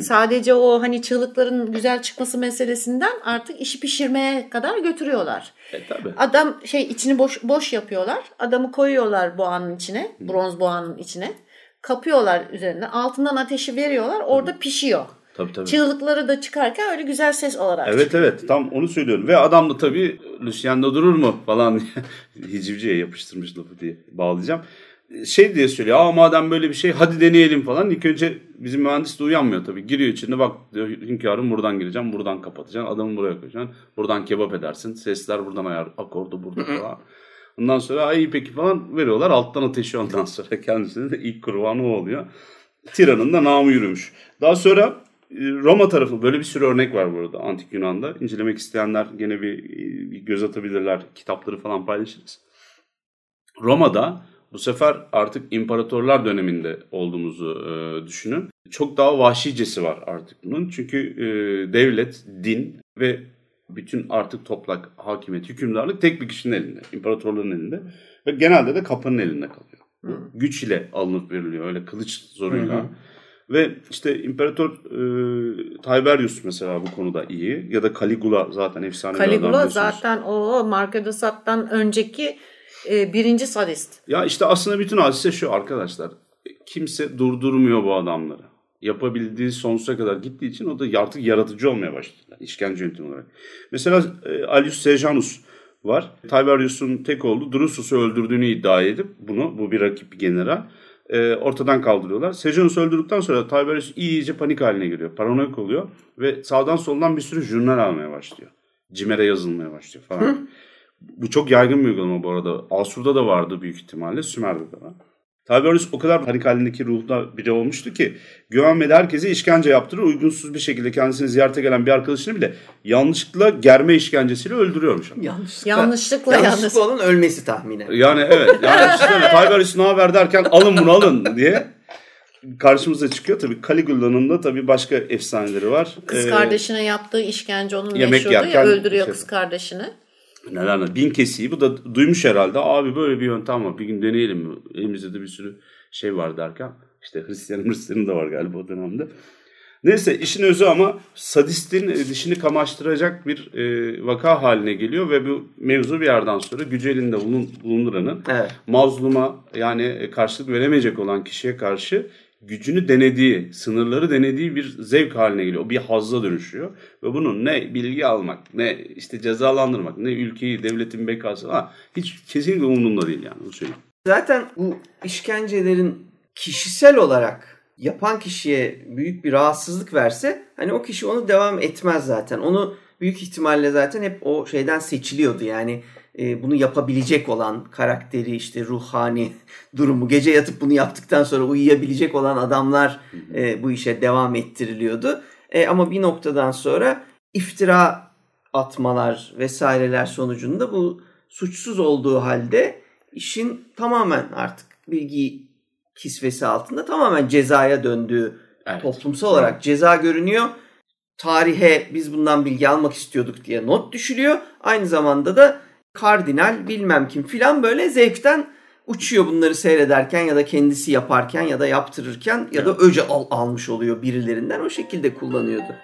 Sadece o hani çığlıkların güzel çıkması meselesinden artık işi pişirmeye kadar götürüyorlar. E, tabii. Adam şey içini boş boş yapıyorlar. Adamı koyuyorlar boğanın içine, Hı. bronz boğanın içine. Kapıyorlar üzerine. Altından ateşi veriyorlar. Orada Hı. pişiyor. Tabii, tabii. Çığlıkları da çıkarken öyle güzel ses olarak Evet çıkıyor. evet tam onu söylüyorum. Ve adam da tabii Lucian'da durur mu falan hicivciye yapıştırmış lafı diye bağlayacağım şey diye söylüyor. Aa madem böyle bir şey hadi deneyelim falan. İlk önce bizim mühendis de uyanmıyor tabii. Giriyor içinde bak diyor hünkârım buradan gireceğim, buradan kapatacaksın. Adamı buraya koyacaksın. Buradan kebap edersin. Sesler buradan ayar, akordu burada falan. Ondan sonra ay peki falan veriyorlar. Alttan ateşi ondan sonra kendisine de ilk kurbanı oluyor. Tiran'ın da namı yürümüş. Daha sonra e, Roma tarafı böyle bir sürü örnek var burada antik Yunan'da. İncelemek isteyenler gene bir, bir göz atabilirler. Kitapları falan paylaşırız. Roma'da bu sefer artık imparatorlar döneminde olduğumuzu e, düşünün. Çok daha vahşicesi var artık bunun. Çünkü e, devlet, din ve bütün artık toplak, hakimiyet, hükümdarlık tek bir kişinin elinde. İmparatorların elinde. Ve genelde de kapının elinde kalıyor. Hı. Güç ile alınıp veriliyor. Öyle kılıç zoruyla. Hı hı. Ve işte İmparator e, Tiberius mesela bu konuda iyi. Ya da Caligula zaten efsane Caligula zaten o Marco Sade'dan önceki e, birinci sadist. Ya işte aslında bütün hadise şu arkadaşlar. Kimse durdurmuyor bu adamları. Yapabildiği sonsuza kadar gittiği için o da artık yaratıcı olmaya başladı. Yani işkence yöntemi olarak. Mesela e, Alius Sejanus var. Tiberius'un tek oğlu Drusus'u öldürdüğünü iddia edip bunu, bu bir rakip bir general, e, ortadan kaldırıyorlar. Sejanus'u öldürdükten sonra Tiberius iyice panik haline giriyor. Paranoyak oluyor ve sağdan soldan bir sürü jurnal almaya başlıyor. Cimer'e yazılmaya başlıyor falan. Hı? Bu çok yaygın bir uygulama bu arada. Asur'da da vardı büyük ihtimalle. Sümer'de de var. Tiberius o kadar panik halindeki ruhda biri olmuştu ki güvenmedi herkese işkence yaptırır. Uygunsuz bir şekilde kendisini ziyarete gelen bir arkadaşını bile yanlışlıkla germe işkencesiyle öldürüyormuş. Yanlışlıkla. Yanlışlıkla, yanlışlıkla onun ölmesi tahminen. Yani evet. Yani işte Tiberius ne haber derken alın bunu alın diye karşımıza çıkıyor. Tabii Caligula'nın da tabii başka efsaneleri var. Kız ee, kardeşine yaptığı işkence onun meşhurdu ya öldürüyor şey, kız kardeşini. Neler neler. Bin kesiği. Bu da duymuş herhalde. Abi böyle bir yöntem var. Bir gün deneyelim mi? Elimizde de bir sürü şey var derken. işte Hristiyan Hristiyan'ın da var galiba o dönemde. Neyse işin özü ama sadistin dişini kamaştıracak bir e, vaka haline geliyor ve bu mevzu bir yerden sonra gücü elinde bulun, bulunduranın evet. mazluma yani karşılık veremeyecek olan kişiye karşı gücünü denediği, sınırları denediği bir zevk haline geliyor. O bir hazza dönüşüyor. Ve bunun ne bilgi almak, ne işte cezalandırmak, ne ülkeyi, devletin bekası ha, hiç kesinlikle umurunda değil yani bu söyleyeyim. Zaten bu işkencelerin kişisel olarak yapan kişiye büyük bir rahatsızlık verse hani o kişi onu devam etmez zaten. Onu büyük ihtimalle zaten hep o şeyden seçiliyordu. Yani e, bunu yapabilecek olan karakteri işte ruhani durumu gece yatıp bunu yaptıktan sonra uyuyabilecek olan adamlar e, bu işe devam ettiriliyordu. E, ama bir noktadan sonra iftira atmalar vesaireler sonucunda bu suçsuz olduğu halde işin tamamen artık bilgi kisvesi altında tamamen cezaya döndüğü evet. toplumsal olarak ceza görünüyor. Tarihe biz bundan bilgi almak istiyorduk diye not düşülüyor. Aynı zamanda da kardinal bilmem kim filan böyle zevkten uçuyor bunları seyrederken ya da kendisi yaparken ya da yaptırırken ya da öce al, almış oluyor birilerinden o şekilde kullanıyordu.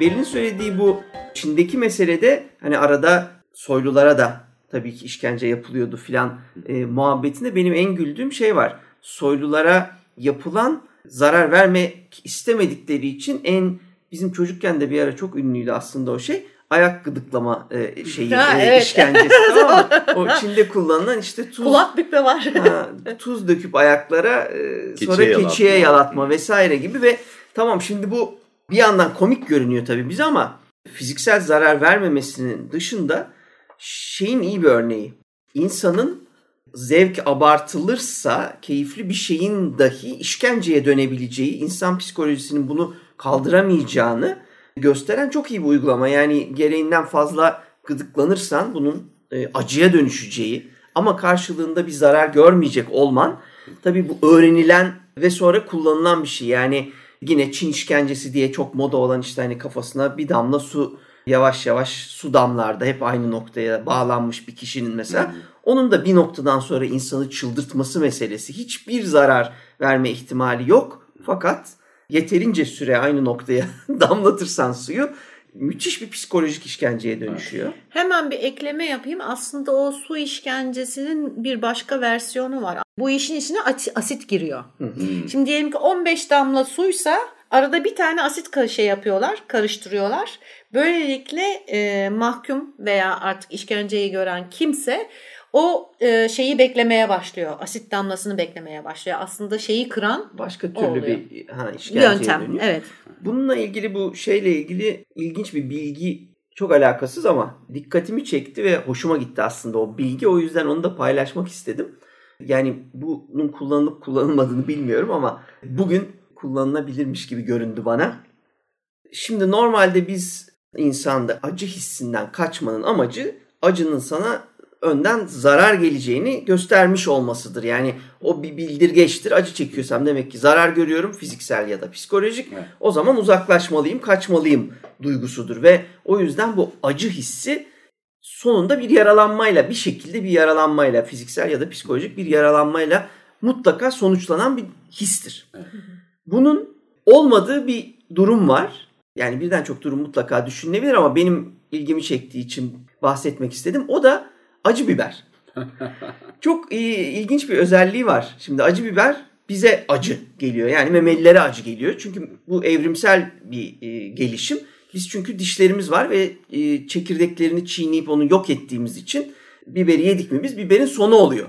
Belin söylediği bu Çin'deki meselede hani arada soylulara da tabii ki işkence yapılıyordu filan e, muhabbetinde benim en güldüğüm şey var. Soylulara yapılan zarar vermek istemedikleri için en bizim çocukken de bir ara çok ünlüydü aslında o şey. Ayak gıdıklama e, şeyi ha, e, evet. işkencesi tamam mı? O Çin'de kullanılan işte tuz kulak bükme var. ha, tuz döküp ayaklara e, sonra keçiye, keçiye yalatma. yalatma vesaire gibi ve tamam şimdi bu bir yandan komik görünüyor tabii bize ama fiziksel zarar vermemesinin dışında şeyin iyi bir örneği. İnsanın zevk abartılırsa keyifli bir şeyin dahi işkenceye dönebileceği, insan psikolojisinin bunu kaldıramayacağını gösteren çok iyi bir uygulama. Yani gereğinden fazla gıdıklanırsan bunun e, acıya dönüşeceği ama karşılığında bir zarar görmeyecek olman tabii bu öğrenilen ve sonra kullanılan bir şey. Yani yine Çin işkencesi diye çok moda olan işte hani kafasına bir damla su yavaş yavaş su damlarda hep aynı noktaya bağlanmış bir kişinin mesela onun da bir noktadan sonra insanı çıldırtması meselesi hiçbir zarar verme ihtimali yok. Fakat yeterince süre aynı noktaya damlatırsan suyu müthiş bir psikolojik işkenceye dönüşüyor. Hemen bir ekleme yapayım. Aslında o su işkencesinin bir başka versiyonu var. Bu işin içine asit giriyor. Şimdi diyelim ki 15 damla suysa arada bir tane asit şey yapıyorlar, karıştırıyorlar. Böylelikle e, mahkum veya artık işkenceyi gören kimse o e, şeyi beklemeye başlıyor. Asit damlasını beklemeye başlıyor. Aslında şeyi kıran başka türlü bir ha, yöntem. Dönüyor. Evet. Bununla ilgili bu şeyle ilgili ilginç bir bilgi çok alakasız ama dikkatimi çekti ve hoşuma gitti aslında o bilgi. O yüzden onu da paylaşmak istedim. Yani bunun kullanılıp kullanılmadığını bilmiyorum ama bugün kullanılabilirmiş gibi göründü bana. Şimdi normalde biz insanda acı hissinden kaçmanın amacı acının sana önden zarar geleceğini göstermiş olmasıdır. Yani o bir bildirgeçtir. Acı çekiyorsam demek ki zarar görüyorum fiziksel ya da psikolojik. Evet. O zaman uzaklaşmalıyım, kaçmalıyım duygusudur ve o yüzden bu acı hissi sonunda bir yaralanmayla bir şekilde bir yaralanmayla fiziksel ya da psikolojik bir yaralanmayla mutlaka sonuçlanan bir histir. Bunun olmadığı bir durum var. Yani birden çok durum mutlaka düşünülebilir ama benim ilgimi çektiği için bahsetmek istedim. O da acı biber. çok e, ilginç bir özelliği var. Şimdi acı biber bize acı geliyor. Yani memelilere acı geliyor. Çünkü bu evrimsel bir e, gelişim. Biz çünkü dişlerimiz var ve e, çekirdeklerini çiğneyip onu yok ettiğimiz için biberi yedik mi biz biberin sonu oluyor.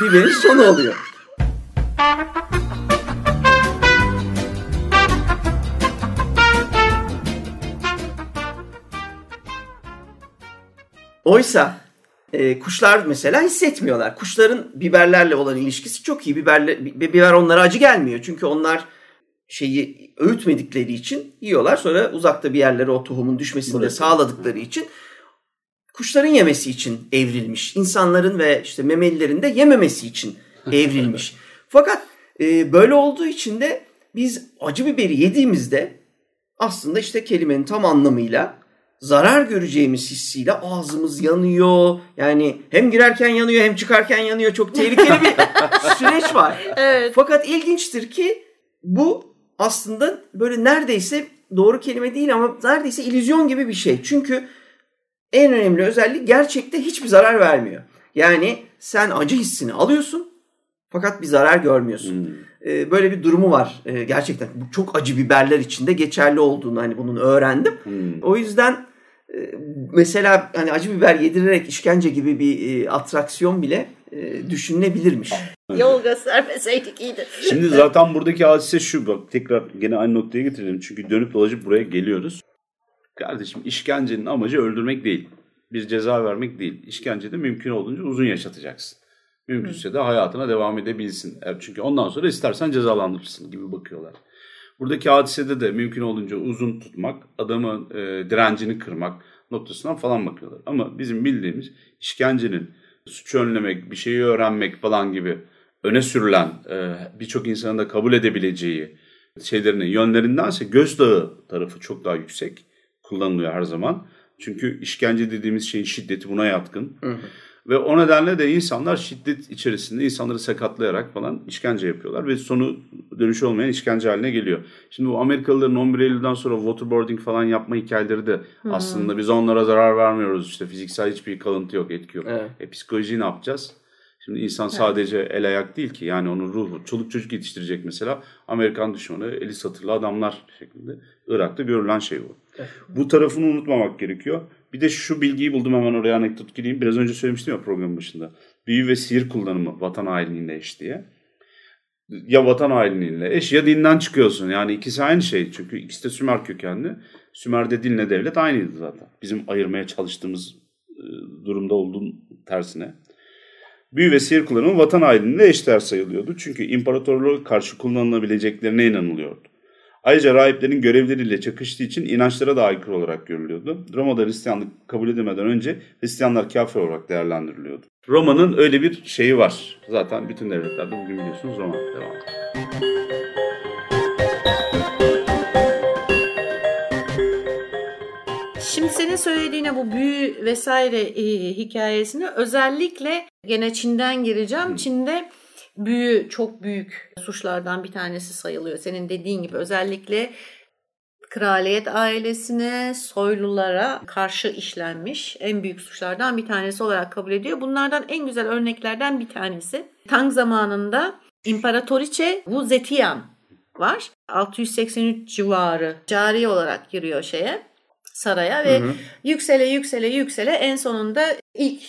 Biberin sonu oluyor. Oysa e, kuşlar mesela hissetmiyorlar. Kuşların biberlerle olan ilişkisi çok iyi. Biberle, biber onlara acı gelmiyor. Çünkü onlar şeyi öğütmedikleri için yiyorlar. Sonra uzakta bir yerlere o tohumun düşmesini de sağladıkları için kuşların yemesi için evrilmiş. İnsanların ve işte memelilerin de yememesi için evrilmiş. Fakat e, böyle olduğu için de biz acı biberi yediğimizde aslında işte kelimenin tam anlamıyla zarar göreceğimiz hissiyle ağzımız yanıyor. Yani hem girerken yanıyor hem çıkarken yanıyor. Çok tehlikeli bir süreç var. Evet. Fakat ilginçtir ki bu aslında böyle neredeyse doğru kelime değil ama neredeyse illüzyon gibi bir şey. Çünkü en önemli özellik gerçekte hiçbir zarar vermiyor. Yani sen acı hissini alıyorsun fakat bir zarar görmüyorsun. Hmm. Ee, böyle bir durumu var ee, gerçekten. Bu çok acı biberler içinde geçerli olduğunu hani bunun öğrendim. Hmm. O yüzden mesela hani acı biber yedirerek işkence gibi bir e, atraksiyon bile e, düşünülebilirmiş. Yol göstermeseydik iyiydi. Şimdi zaten buradaki hadise şu bak tekrar gene aynı noktaya getirelim. Çünkü dönüp dolaşıp buraya geliyoruz. Kardeşim işkencenin amacı öldürmek değil. Bir ceza vermek değil. İşkencede mümkün olduğunca uzun yaşatacaksın. Mümkünse de hayatına devam edebilsin. Çünkü ondan sonra istersen cezalandırırsın gibi bakıyorlar. Buradaki hadisede de mümkün olduğunca uzun tutmak, adamın e, direncini kırmak noktasından falan bakıyorlar. Ama bizim bildiğimiz işkencenin suçu önlemek, bir şeyi öğrenmek falan gibi öne sürülen, e, birçok insanın da kabul edebileceği şeylerinin yönlerindense gözdağı tarafı çok daha yüksek kullanılıyor her zaman. Çünkü işkence dediğimiz şeyin şiddeti buna yatkın. Ve o nedenle de insanlar şiddet içerisinde insanları sakatlayarak falan işkence yapıyorlar ve sonu dönüşü olmayan işkence haline geliyor. Şimdi bu Amerikalıların 11 Eylül'den sonra waterboarding falan yapma hikayeleri de aslında biz onlara zarar vermiyoruz. İşte fiziksel hiçbir kalıntı yok, etki yok. Evet. E psikolojiyi ne yapacağız? Şimdi insan sadece el ayak değil ki yani onun ruhu. Çoluk çocuk yetiştirecek mesela Amerikan düşmanı eli satırlı adamlar şeklinde. Irak'ta görülen şey bu. Bu tarafını unutmamak gerekiyor. Bir de şu bilgiyi buldum hemen oraya anekdot gireyim. Biraz önce söylemiştim ya programın başında. Büyü ve sihir kullanımı vatan hainliğinde eş diye. Ya vatan hainliğiyle eş ya dinden çıkıyorsun. Yani ikisi aynı şey. Çünkü ikisi de Sümer kökenli. Sümer'de dinle devlet aynıydı zaten. Bizim ayırmaya çalıştığımız e, durumda olduğun tersine. Büyü ve sihir kullanımı vatan hainliğinde eşdeğer sayılıyordu. Çünkü imparatorluğa karşı kullanılabileceklerine inanılıyordu. Ayrıca rahiplerin görevleriyle çakıştığı için inançlara da aykırı olarak görülüyordu. Roma'da Hristiyanlık kabul edilmeden önce Hristiyanlar kafir olarak değerlendiriliyordu. Roma'nın öyle bir şeyi var. Zaten bütün devletlerde bugün biliyorsunuz Roma devam ediyor. Şimdi senin söylediğine bu büyü vesaire e, hikayesini özellikle gene Çin'den gireceğim. Çin'de büyü çok büyük suçlardan bir tanesi sayılıyor. Senin dediğin gibi özellikle kraliyet ailesine, soylulara karşı işlenmiş en büyük suçlardan bir tanesi olarak kabul ediyor. Bunlardan en güzel örneklerden bir tanesi Tang zamanında İmparatoriçe Wu Zetian var. 683 civarı cari olarak giriyor şeye saraya ve yüksele yüksele yüksele en sonunda ilk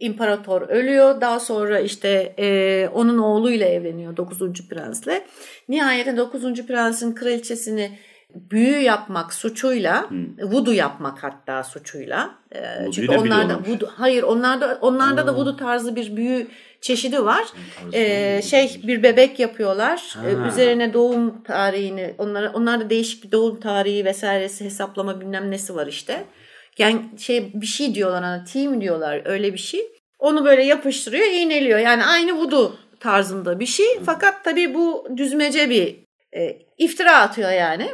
imparator ölüyor. Daha sonra işte e, onun oğluyla evleniyor 9. prensle. Nihayetinde 9. prensin kraliçesini büyü yapmak suçuyla, vudu yapmak hatta suçuyla. E, çünkü onlarda vudu hayır onlarda onlarda da vudu tarzı bir büyü çeşidi var. E, şey bir bebek yapıyorlar. E, üzerine doğum tarihini onlara onlarda değişik bir doğum tarihi vesairesi hesaplama bilmem nesi var işte. Yani şey bir şey diyorlar ona team diyorlar öyle bir şey. Onu böyle yapıştırıyor, iğneliyor. Yani aynı vudu tarzında bir şey. Fakat tabii bu düzmece bir e, iftira atıyor yani.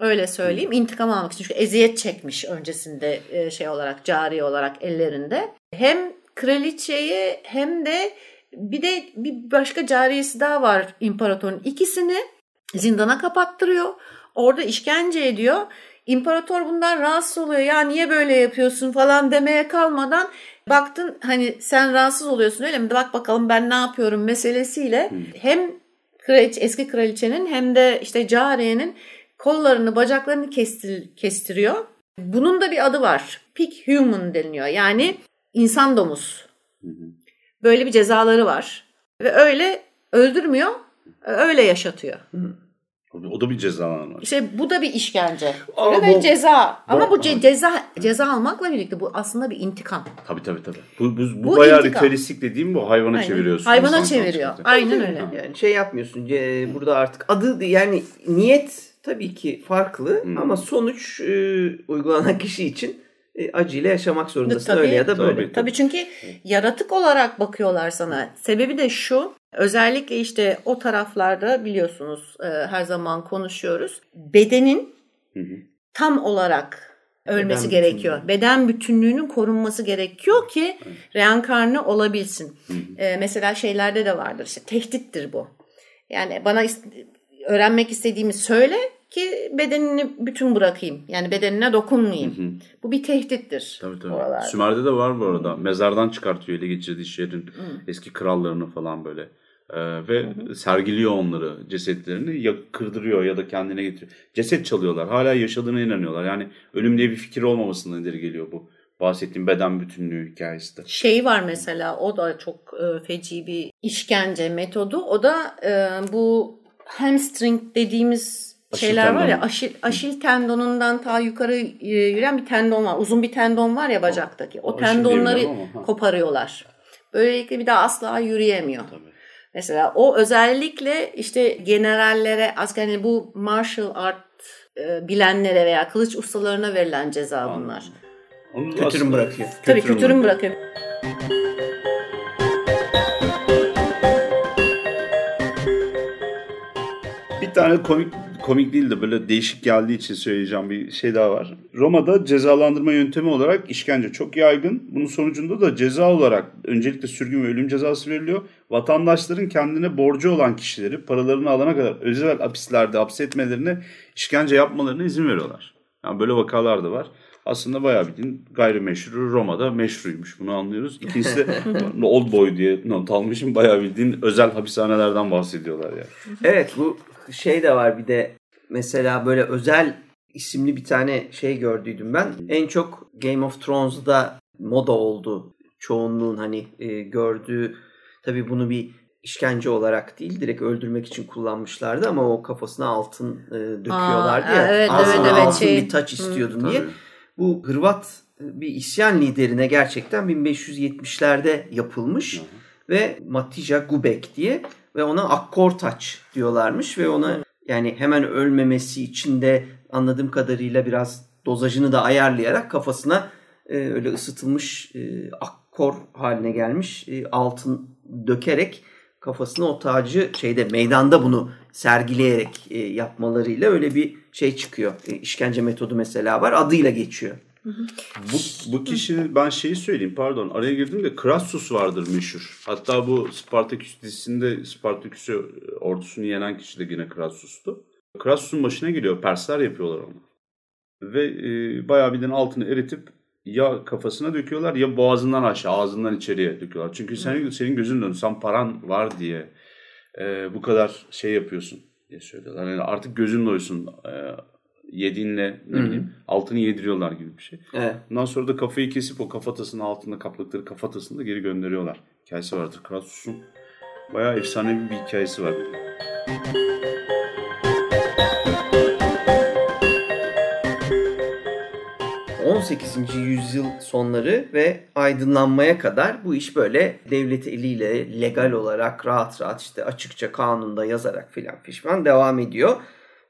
Öyle söyleyeyim. İntikam almak için. Çünkü eziyet çekmiş öncesinde e, şey olarak, cari olarak ellerinde. Hem kraliçeyi hem de bir de bir başka cariyesi daha var imparatorun. İkisini zindana kapattırıyor. Orada işkence ediyor. İmparator bundan rahatsız oluyor. Ya niye böyle yapıyorsun falan demeye kalmadan baktın hani sen rahatsız oluyorsun öyle mi? Bak bakalım ben ne yapıyorum meselesiyle hem kraliçe, eski kraliçenin hem de işte cariyenin kollarını bacaklarını kestir, kestiriyor. Bunun da bir adı var. Pig human deniliyor. Yani insan domuz. Böyle bir cezaları var. Ve öyle öldürmüyor, öyle yaşatıyor. O da bir cezalandırma. İşte bu da bir işkence. Ama Ve bu- ceza. Ama bu bu- ce- ceza ceza almakla birlikte bu aslında bir intikam. Tabii tabii tabii. Bu, bu, bu, Bu bayağı intikam. ritüelistik dediğim bu hayvana Aynen. çeviriyorsun. Hayvana çeviriyor. konsepti. Aynen öyle. Yani şey yapmıyorsun. e, Burada artık adı yani niyet tabii ki farklı Hmm. ama sonuç e, uygulanan kişi için e, acıyla yaşamak zorundasın Tabii. öyle ya da böyle. Tabii. Tabii çünkü yaratık olarak bakıyorlar sana. Sebebi de şu. Özellikle işte o taraflarda biliyorsunuz e, her zaman konuşuyoruz. Bedenin Hı hı. tam olarak ölmesi Beden gerekiyor. bütünlüğü. Beden bütünlüğünün korunması gerekiyor ki reenkarne olabilsin. E, mesela şeylerde de vardır işte tehdittir bu. Yani bana öğrenmek istediğimi söyle ki bedenini bütün bırakayım. Yani bedenine dokunmayayım. Bu bir tehdittir. Tabii tabii. oralarda. Sümer'de de var bu arada. Mezardan çıkartıyor ele geçirdiği şehrin eski krallarını falan böyle. Ee, ve sergiliyor onları cesetlerini ya kırdırıyor ya da kendine getiriyor. Ceset çalıyorlar. Hala yaşadığına inanıyorlar. Yani ölüm diye bir fikir olmamasından ileri geliyor bu. Bahsettiğim beden bütünlüğü hikayesi de. Şey var mesela o da çok e, feci bir işkence metodu. O da e, bu hamstring dediğimiz Aşil şeyler var ya tendon. aşil, aşil tendonundan ta yukarı e, yürüyen bir tendon var. Uzun bir tendon var ya bacaktaki. O, O aşil tendonları koparıyorlar. Böylelikle bir daha asla yürüyemiyor. Tabii. Mesela o özellikle işte generallere, asker yani bu martial art e, bilenlere veya kılıç ustalarına verilen ceza bunlar. Onu aslında- bırakıyor. Tabii Kötürüm kötürüm bırakıyor. Bir tane komik komik değil de böyle değişik geldiği için söyleyeceğim bir şey daha var. Roma'da cezalandırma yöntemi olarak işkence çok yaygın. Bunun sonucunda da ceza olarak öncelikle sürgün ve ölüm cezası veriliyor. Vatandaşların kendine borcu olan kişileri paralarını alana kadar özel hapislerde hapsetmelerine işkence yapmalarına izin veriyorlar. Yani böyle vakalar da var. Aslında bayağı bildiğin gayrimeşru Roma'da meşruymuş bunu anlıyoruz. İkincisi de Old Boy diye not almışım. Bayağı bildiğin özel hapishanelerden bahsediyorlar yani. Evet bu şey de var bir de mesela böyle özel isimli bir tane şey gördüydüm ben. En çok Game of Thrones'da moda oldu. Çoğunluğun hani e, gördüğü tabii bunu bir işkence olarak değil direkt öldürmek için kullanmışlardı ama o kafasına altın e, döküyorlardı Aa, ya. evet, Ağzına evet, evet, altın şey- bir taç istiyordun Tabii. diye. Bu Hırvat bir isyan liderine gerçekten 1570'lerde yapılmış ve Matija Gubek diye ve ona akkor taç diyorlarmış ve ona yani hemen ölmemesi için de anladığım kadarıyla biraz dozajını da ayarlayarak kafasına e, öyle ısıtılmış e, akkor haline gelmiş e, altın dökerek kafasına o tacı şeyde meydanda bunu sergileyerek e, yapmalarıyla öyle bir şey çıkıyor. E, işkence metodu mesela var adıyla geçiyor. Bu, bu kişinin ben şeyi söyleyeyim pardon araya girdim de Crassus vardır meşhur. Hatta bu Spartaküs dizisinde Spartaküs'ü ordusunu yenen kişi de yine Crassus'tu. Crassus'un başına geliyor. Persler yapıyorlar onu. Ve e, bayağı bildiğin altını eritip ya kafasına döküyorlar ya boğazından aşağı ağzından içeriye döküyorlar. Çünkü senin, senin gözün dön sen paran var diye e, bu kadar şey yapıyorsun diye söylüyorlar. Yani artık gözün doysun e, yediğinle ne bileyim altını yediriyorlar gibi bir şey. Evet. Ondan sonra da kafayı kesip o kafatasının altında kapladıkları kafatasını da geri gönderiyorlar. Hikayesi vardır. Crassus'un bayağı efsanevi bir hikayesi var. 18. yüzyıl sonları ve aydınlanmaya kadar bu iş böyle devlet eliyle legal olarak rahat rahat işte açıkça kanunda yazarak filan fişman devam ediyor.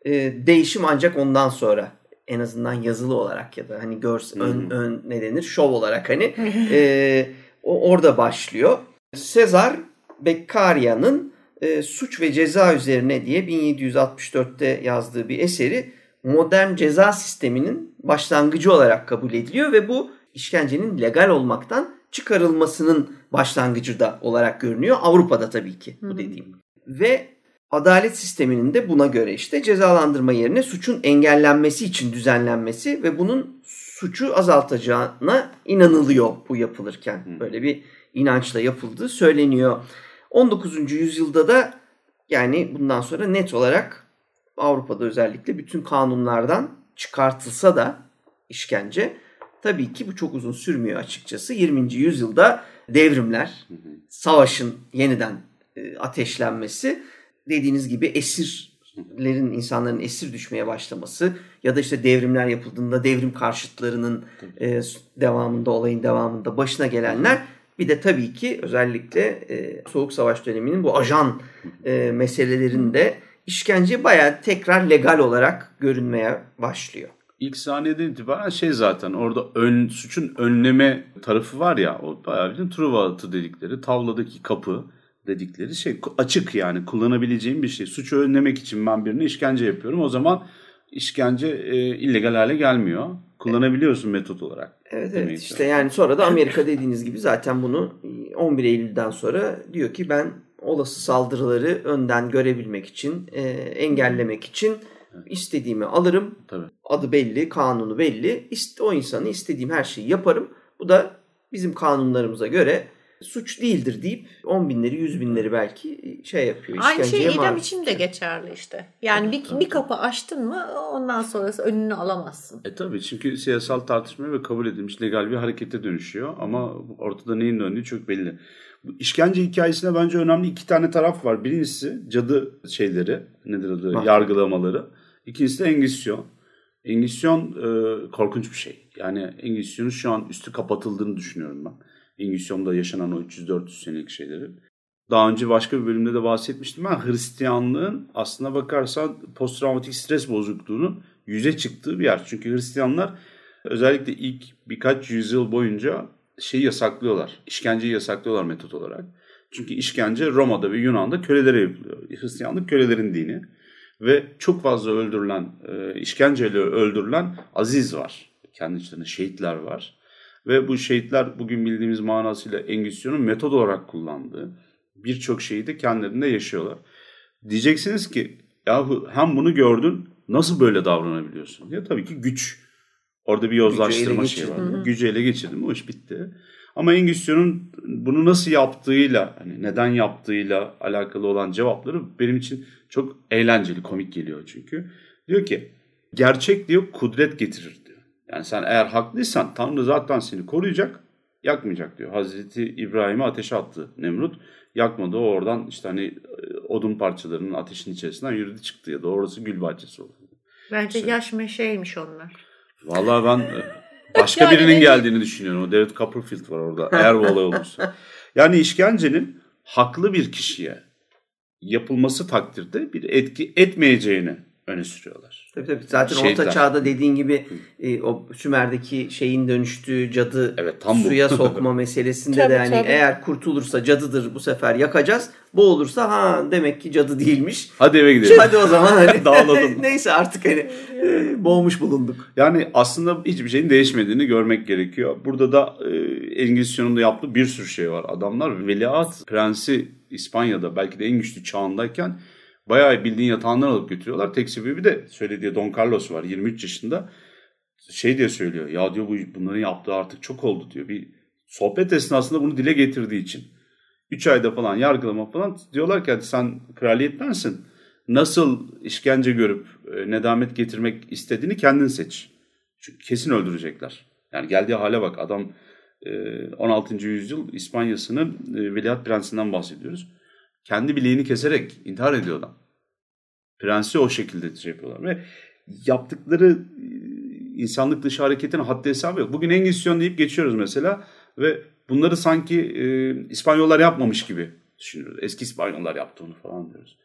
Ee, değişim ancak ondan sonra en azından yazılı olarak ya da hani görsel ön, ön ne denir şov olarak hani e, o orada başlıyor. Sezar Beccaria'nın e, Suç ve Ceza Üzerine diye 1764'te yazdığı bir eseri modern ceza sisteminin başlangıcı olarak kabul ediliyor ve bu işkencenin legal olmaktan çıkarılmasının başlangıcı da olarak görünüyor. Avrupa'da tabii ki bu dediğim. Ve adalet sisteminin de buna göre işte cezalandırma yerine suçun engellenmesi için düzenlenmesi ve bunun suçu azaltacağına inanılıyor bu yapılırken. Böyle bir inançla yapıldığı söyleniyor. 19. yüzyılda da yani bundan sonra net olarak Avrupa'da özellikle bütün kanunlardan çıkartılsa da işkence tabii ki bu çok uzun sürmüyor açıkçası. 20. yüzyılda devrimler, savaşın yeniden e, ateşlenmesi, dediğiniz gibi esirlerin, insanların esir düşmeye başlaması ya da işte devrimler yapıldığında devrim karşıtlarının e, devamında, olayın devamında başına gelenler. Bir de tabii ki özellikle e, Soğuk Savaş döneminin bu ajan e, meselelerinde işkence bayağı tekrar legal olarak görünmeye başlıyor. İlk saniyeden itibaren şey zaten orada ön, suçun önleme tarafı var ya o bayağı bildiğin Truva atı dedikleri tavladaki kapı dedikleri şey açık yani kullanabileceğim bir şey. Suçu önlemek için ben birine işkence yapıyorum. O zaman işkence e, illegal hale gelmiyor. Kullanabiliyorsun metot olarak. Evet evet işte yani sonra da Amerika dediğiniz gibi zaten bunu 11 Eylül'den sonra diyor ki ben olası saldırıları önden görebilmek için, e, engellemek için istediğimi alırım. Tabii. Adı belli, kanunu belli. İst, o insanı istediğim her şeyi yaparım. Bu da bizim kanunlarımıza göre suç değildir deyip 10 binleri, 100 binleri belki şey yapıyor. Aynı şey idam maruz için de geçerli işte. Yani bir, bir kapı açtın mı ondan sonrası önünü alamazsın. E tabii çünkü siyasal tartışma ve kabul edilmiş legal bir harekete dönüşüyor ama ortada neyin döndüğü çok belli. Bu işkence hikayesinde bence önemli iki tane taraf var. Birincisi cadı şeyleri, nedir adı, Mahkeme. yargılamaları. İkincisi de Engizisyon. Engizisyon e, korkunç bir şey. Yani Engizisyon'un şu an üstü kapatıldığını düşünüyorum ben. Engizisyon'da yaşanan o 300-400 senelik şeyleri. Daha önce başka bir bölümde de bahsetmiştim ben. Hristiyanlığın aslına bakarsan posttraumatik stres bozukluğunun yüze çıktığı bir yer. Çünkü Hristiyanlar özellikle ilk birkaç yüzyıl boyunca şeyi yasaklıyorlar. İşkenceyi yasaklıyorlar metot olarak. Çünkü işkence Roma'da ve Yunan'da kölelere yapılıyor. Hristiyanlık kölelerin dini. Ve çok fazla öldürülen, e, işkenceyle öldürülen aziz var. Kendi içlerinde şehitler var. Ve bu şehitler bugün bildiğimiz manasıyla Engizisyon'un metod olarak kullandığı birçok şeyi de kendilerinde yaşıyorlar. Diyeceksiniz ki yahu hem bunu gördün nasıl böyle davranabiliyorsun? Ya tabii ki güç. Orada bir yozlaştırma şeyi var. geçirdin. Gücü ele geçirdim o iş bitti. Ama Engizisyon'un bunu nasıl yaptığıyla, hani neden yaptığıyla alakalı olan cevapları benim için çok eğlenceli, komik geliyor çünkü. Diyor ki gerçek diyor kudret getirir. Yani sen eğer haklıysan Tanrı zaten seni koruyacak, yakmayacak diyor. Hazreti İbrahim'i ateşe attı Nemrut. Yakmadı o oradan işte hani e, odun parçalarının ateşin içerisinden yürüdü çıktı ya da orası gül bahçesi oldu. Bence yaş meşeymiş onlar. Vallahi ben e, başka birinin geldiğini düşünüyorum. O David Copperfield var orada eğer bu olay olursa. Yani işkencenin haklı bir kişiye yapılması takdirde bir etki etmeyeceğini öne sürüyorlar. Tabii tabii. Zaten Şehitler. Orta Çağ'da dediğin gibi e, o Sümer'deki şeyin dönüştüğü cadı Evet, tam bu. suya sokma meselesinde Tabii, de yani tabii. eğer kurtulursa cadıdır bu sefer yakacağız. Bu olursa ha demek ki cadı değilmiş. Hadi eve gidelim. Hadi o zaman hani Dağılalım. neyse artık hani e, boğmuş bulunduk. Yani aslında hiçbir şeyin değişmediğini görmek gerekiyor. Burada da e, Engizisyon'un da yaptığı bir sürü şey var. Adamlar veliaht prensi İspanya'da belki de en güçlü çağındayken bayağı bildiğin yatağından alıp götürüyorlar. Tek sebebi de söylediği Don Carlos var 23 yaşında. Şey diye söylüyor ya diyor bu bunların yaptığı artık çok oldu diyor. Bir sohbet esnasında bunu dile getirdiği için. 3 ayda falan yargılama falan diyorlar ki hadi sen kraliyettensin. Nasıl işkence görüp e, nedamet getirmek istediğini kendin seç. Çünkü kesin öldürecekler. Yani geldiği hale bak adam e, 16. yüzyıl İspanya'sının e, veliaht prensinden bahsediyoruz. Kendi bileğini keserek intihar ediyor adam. Prensi o şekilde şey yapıyorlar ve yaptıkları e, insanlık dışı hareketin haddi hesabı yok. Bugün Engizisyon deyip geçiyoruz mesela ve bunları sanki e, İspanyollar yapmamış gibi düşünüyoruz. Eski İspanyollar yaptı onu falan diyoruz.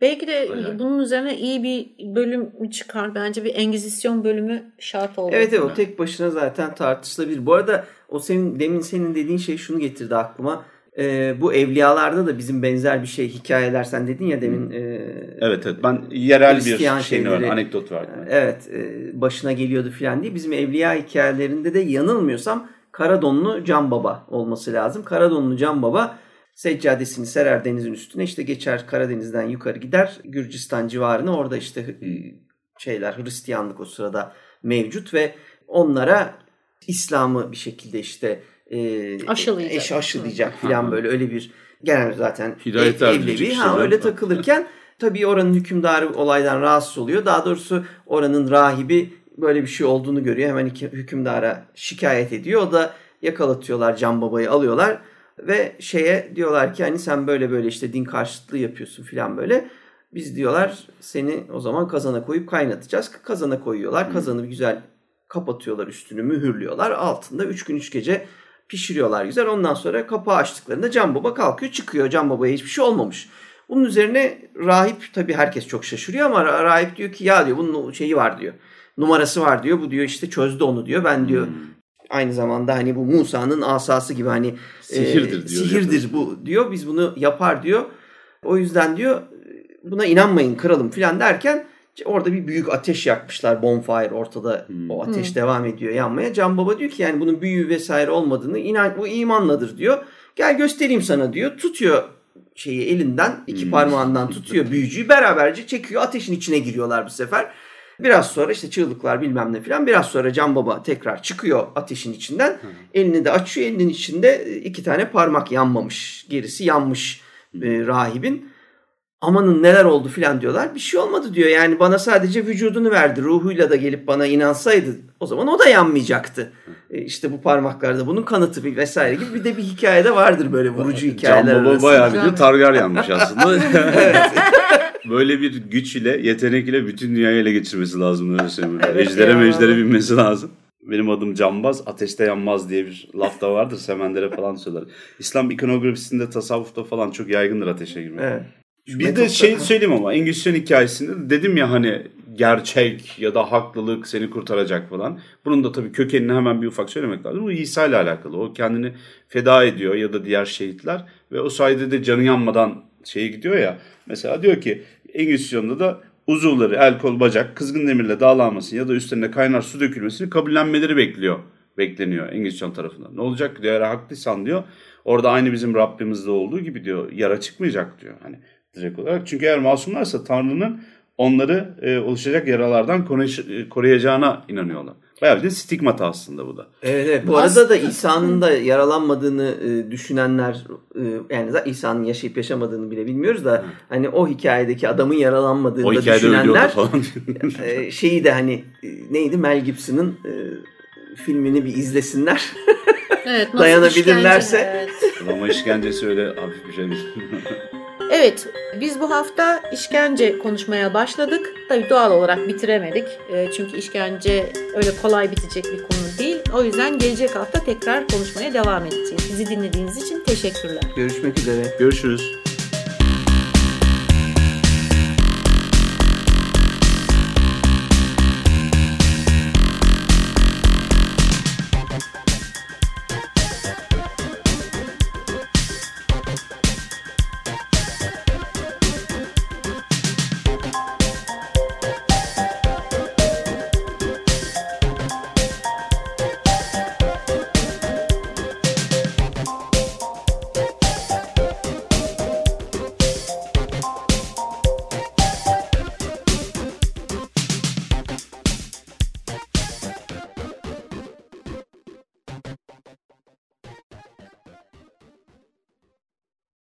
Belki de Öyle. bunun üzerine iyi bir bölüm çıkar. Bence bir Engizisyon bölümü şart oldu. Evet evet o tek başına zaten tartışılabilir. Bu arada o senin demin senin dediğin şey şunu getirdi aklıma. E, bu evliyalarda da bizim benzer bir şey hikayeler sen dedin ya demin. E, evet evet ben yerel bir şeyini var, şeyleri- anekdot verdim. Evet e, başına geliyordu filan diye. Bizim evliya hikayelerinde de yanılmıyorsam Karadonlu Can Baba olması lazım. Karadonlu Can Baba seccadesini serer denizin üstüne işte geçer Karadeniz'den yukarı gider Gürcistan civarına orada işte e, şeyler Hristiyanlık o sırada mevcut ve onlara İslam'ı bir şekilde işte e, Aşılayacak. eş aşılayacak Hı. filan böyle öyle bir genel zaten Hidayet ev- evlevi ha, öyle takılırken tabii oranın hükümdarı olaydan rahatsız oluyor. Daha doğrusu oranın rahibi böyle bir şey olduğunu görüyor. Hemen iki- hükümdara şikayet ediyor. O da yakalatıyorlar Can Baba'yı alıyorlar ve şeye diyorlar ki hani sen böyle böyle işte din karşıtlığı yapıyorsun filan böyle. Biz diyorlar seni o zaman kazana koyup kaynatacağız. Kazana koyuyorlar. Kazanı güzel kapatıyorlar üstünü mühürlüyorlar. Altında 3 gün 3 gece pişiriyorlar güzel. Ondan sonra kapağı açtıklarında Can Baba kalkıyor çıkıyor. Can Baba'ya hiçbir şey olmamış. Bunun üzerine rahip tabii herkes çok şaşırıyor ama ra- rahip diyor ki ya diyor bunun şeyi var diyor. Numarası var diyor. Bu diyor işte çözdü onu diyor. Ben diyor aynı zamanda hani bu Musa'nın asası gibi hani Sihirdir e, diyor. Sihirdir bu diyor. Biz bunu yapar diyor. O yüzden diyor buna inanmayın kralım filan derken orada bir büyük ateş yakmışlar. Bonfire ortada Hmm. o ateş devam ediyor yanmaya. Can Baba diyor ki yani bunun büyü vesaire olmadığını inan bu imanladır diyor. Gel göstereyim sana diyor. Tutuyor şeyi elinden iki Hmm. parmağından tutuyor büyücüyü beraberce çekiyor ateşin içine giriyorlar bu sefer. Biraz sonra işte çığlıklar bilmem ne filan. Biraz sonra Can Baba tekrar çıkıyor ateşin içinden. Elini de açıyor. Elinin içinde iki tane parmak yanmamış. Gerisi yanmış e, rahibin. Amanın neler oldu filan diyorlar. Bir şey olmadı diyor. Yani bana sadece vücudunu verdi. Ruhuyla da gelip bana inansaydı o zaman o da yanmayacaktı. E, işte bu parmaklarda bunun kanıtı bir vesaire gibi bir de bir hikayede vardır böyle vurucu hikayeler Can Baba arasında. bayağı bir Targaryenmiş aslında. Böyle bir güç ile, yetenek ile bütün dünyayı ele geçirmesi lazım öyle söyleyeyim. Evet ejdere ya. mejdere binmesi lazım. Benim adım Cambaz, ateşte yanmaz diye bir laf da vardır. Semendere falan söyler. İslam ikonografisinde, tasavvufta falan çok yaygındır ateşe girmek. Evet. Bir de şey söyleyeyim ama Engizisyon hikayesinde dedim ya hani gerçek ya da haklılık seni kurtaracak falan. Bunun da tabii kökenini hemen bir ufak söylemek lazım. Bu İsa ile alakalı. O kendini feda ediyor ya da diğer şehitler ve o sayede de canı yanmadan şeye gidiyor ya. Mesela diyor ki Engizisyon'da da uzuvları, el kol bacak kızgın demirle dağlanmasını ya da üstlerine kaynar su dökülmesini kabullenmeleri bekliyor. Bekleniyor Engizisyon tarafından. Ne olacak diyor eğer haklıysan diyor. Orada aynı bizim Rabbimizde olduğu gibi diyor yara çıkmayacak diyor. Hani direkt olarak. Çünkü eğer masumlarsa Tanrı'nın onları e, oluşacak yaralardan koruy- e, koruyacağına inanıyorlar. Bayağı bir de stigmata aslında bu da. Evet, evet. Bu arada da İsa'nın da yaralanmadığını e, düşünenler e, yani İsa'nın yaşayıp yaşamadığını bile bilmiyoruz da hani o hikayedeki adamın yaralanmadığını O da düşünenler falan. e, şeyi de hani e, neydi Mel Gibson'ın e, filmini bir izlesinler. Evet, nasıl Dayanabilirlerse. işkence, evet. Ama işkencesi öyle hafif bir şey değil. Evet, biz bu hafta işkence konuşmaya başladık. Tabii doğal olarak bitiremedik. E, Çünkü işkence öyle kolay bitecek bir konu değil. O yüzden gelecek hafta tekrar konuşmaya devam edeceğiz. Bizi dinlediğiniz için teşekkürler. Görüşmek üzere. Görüşürüz.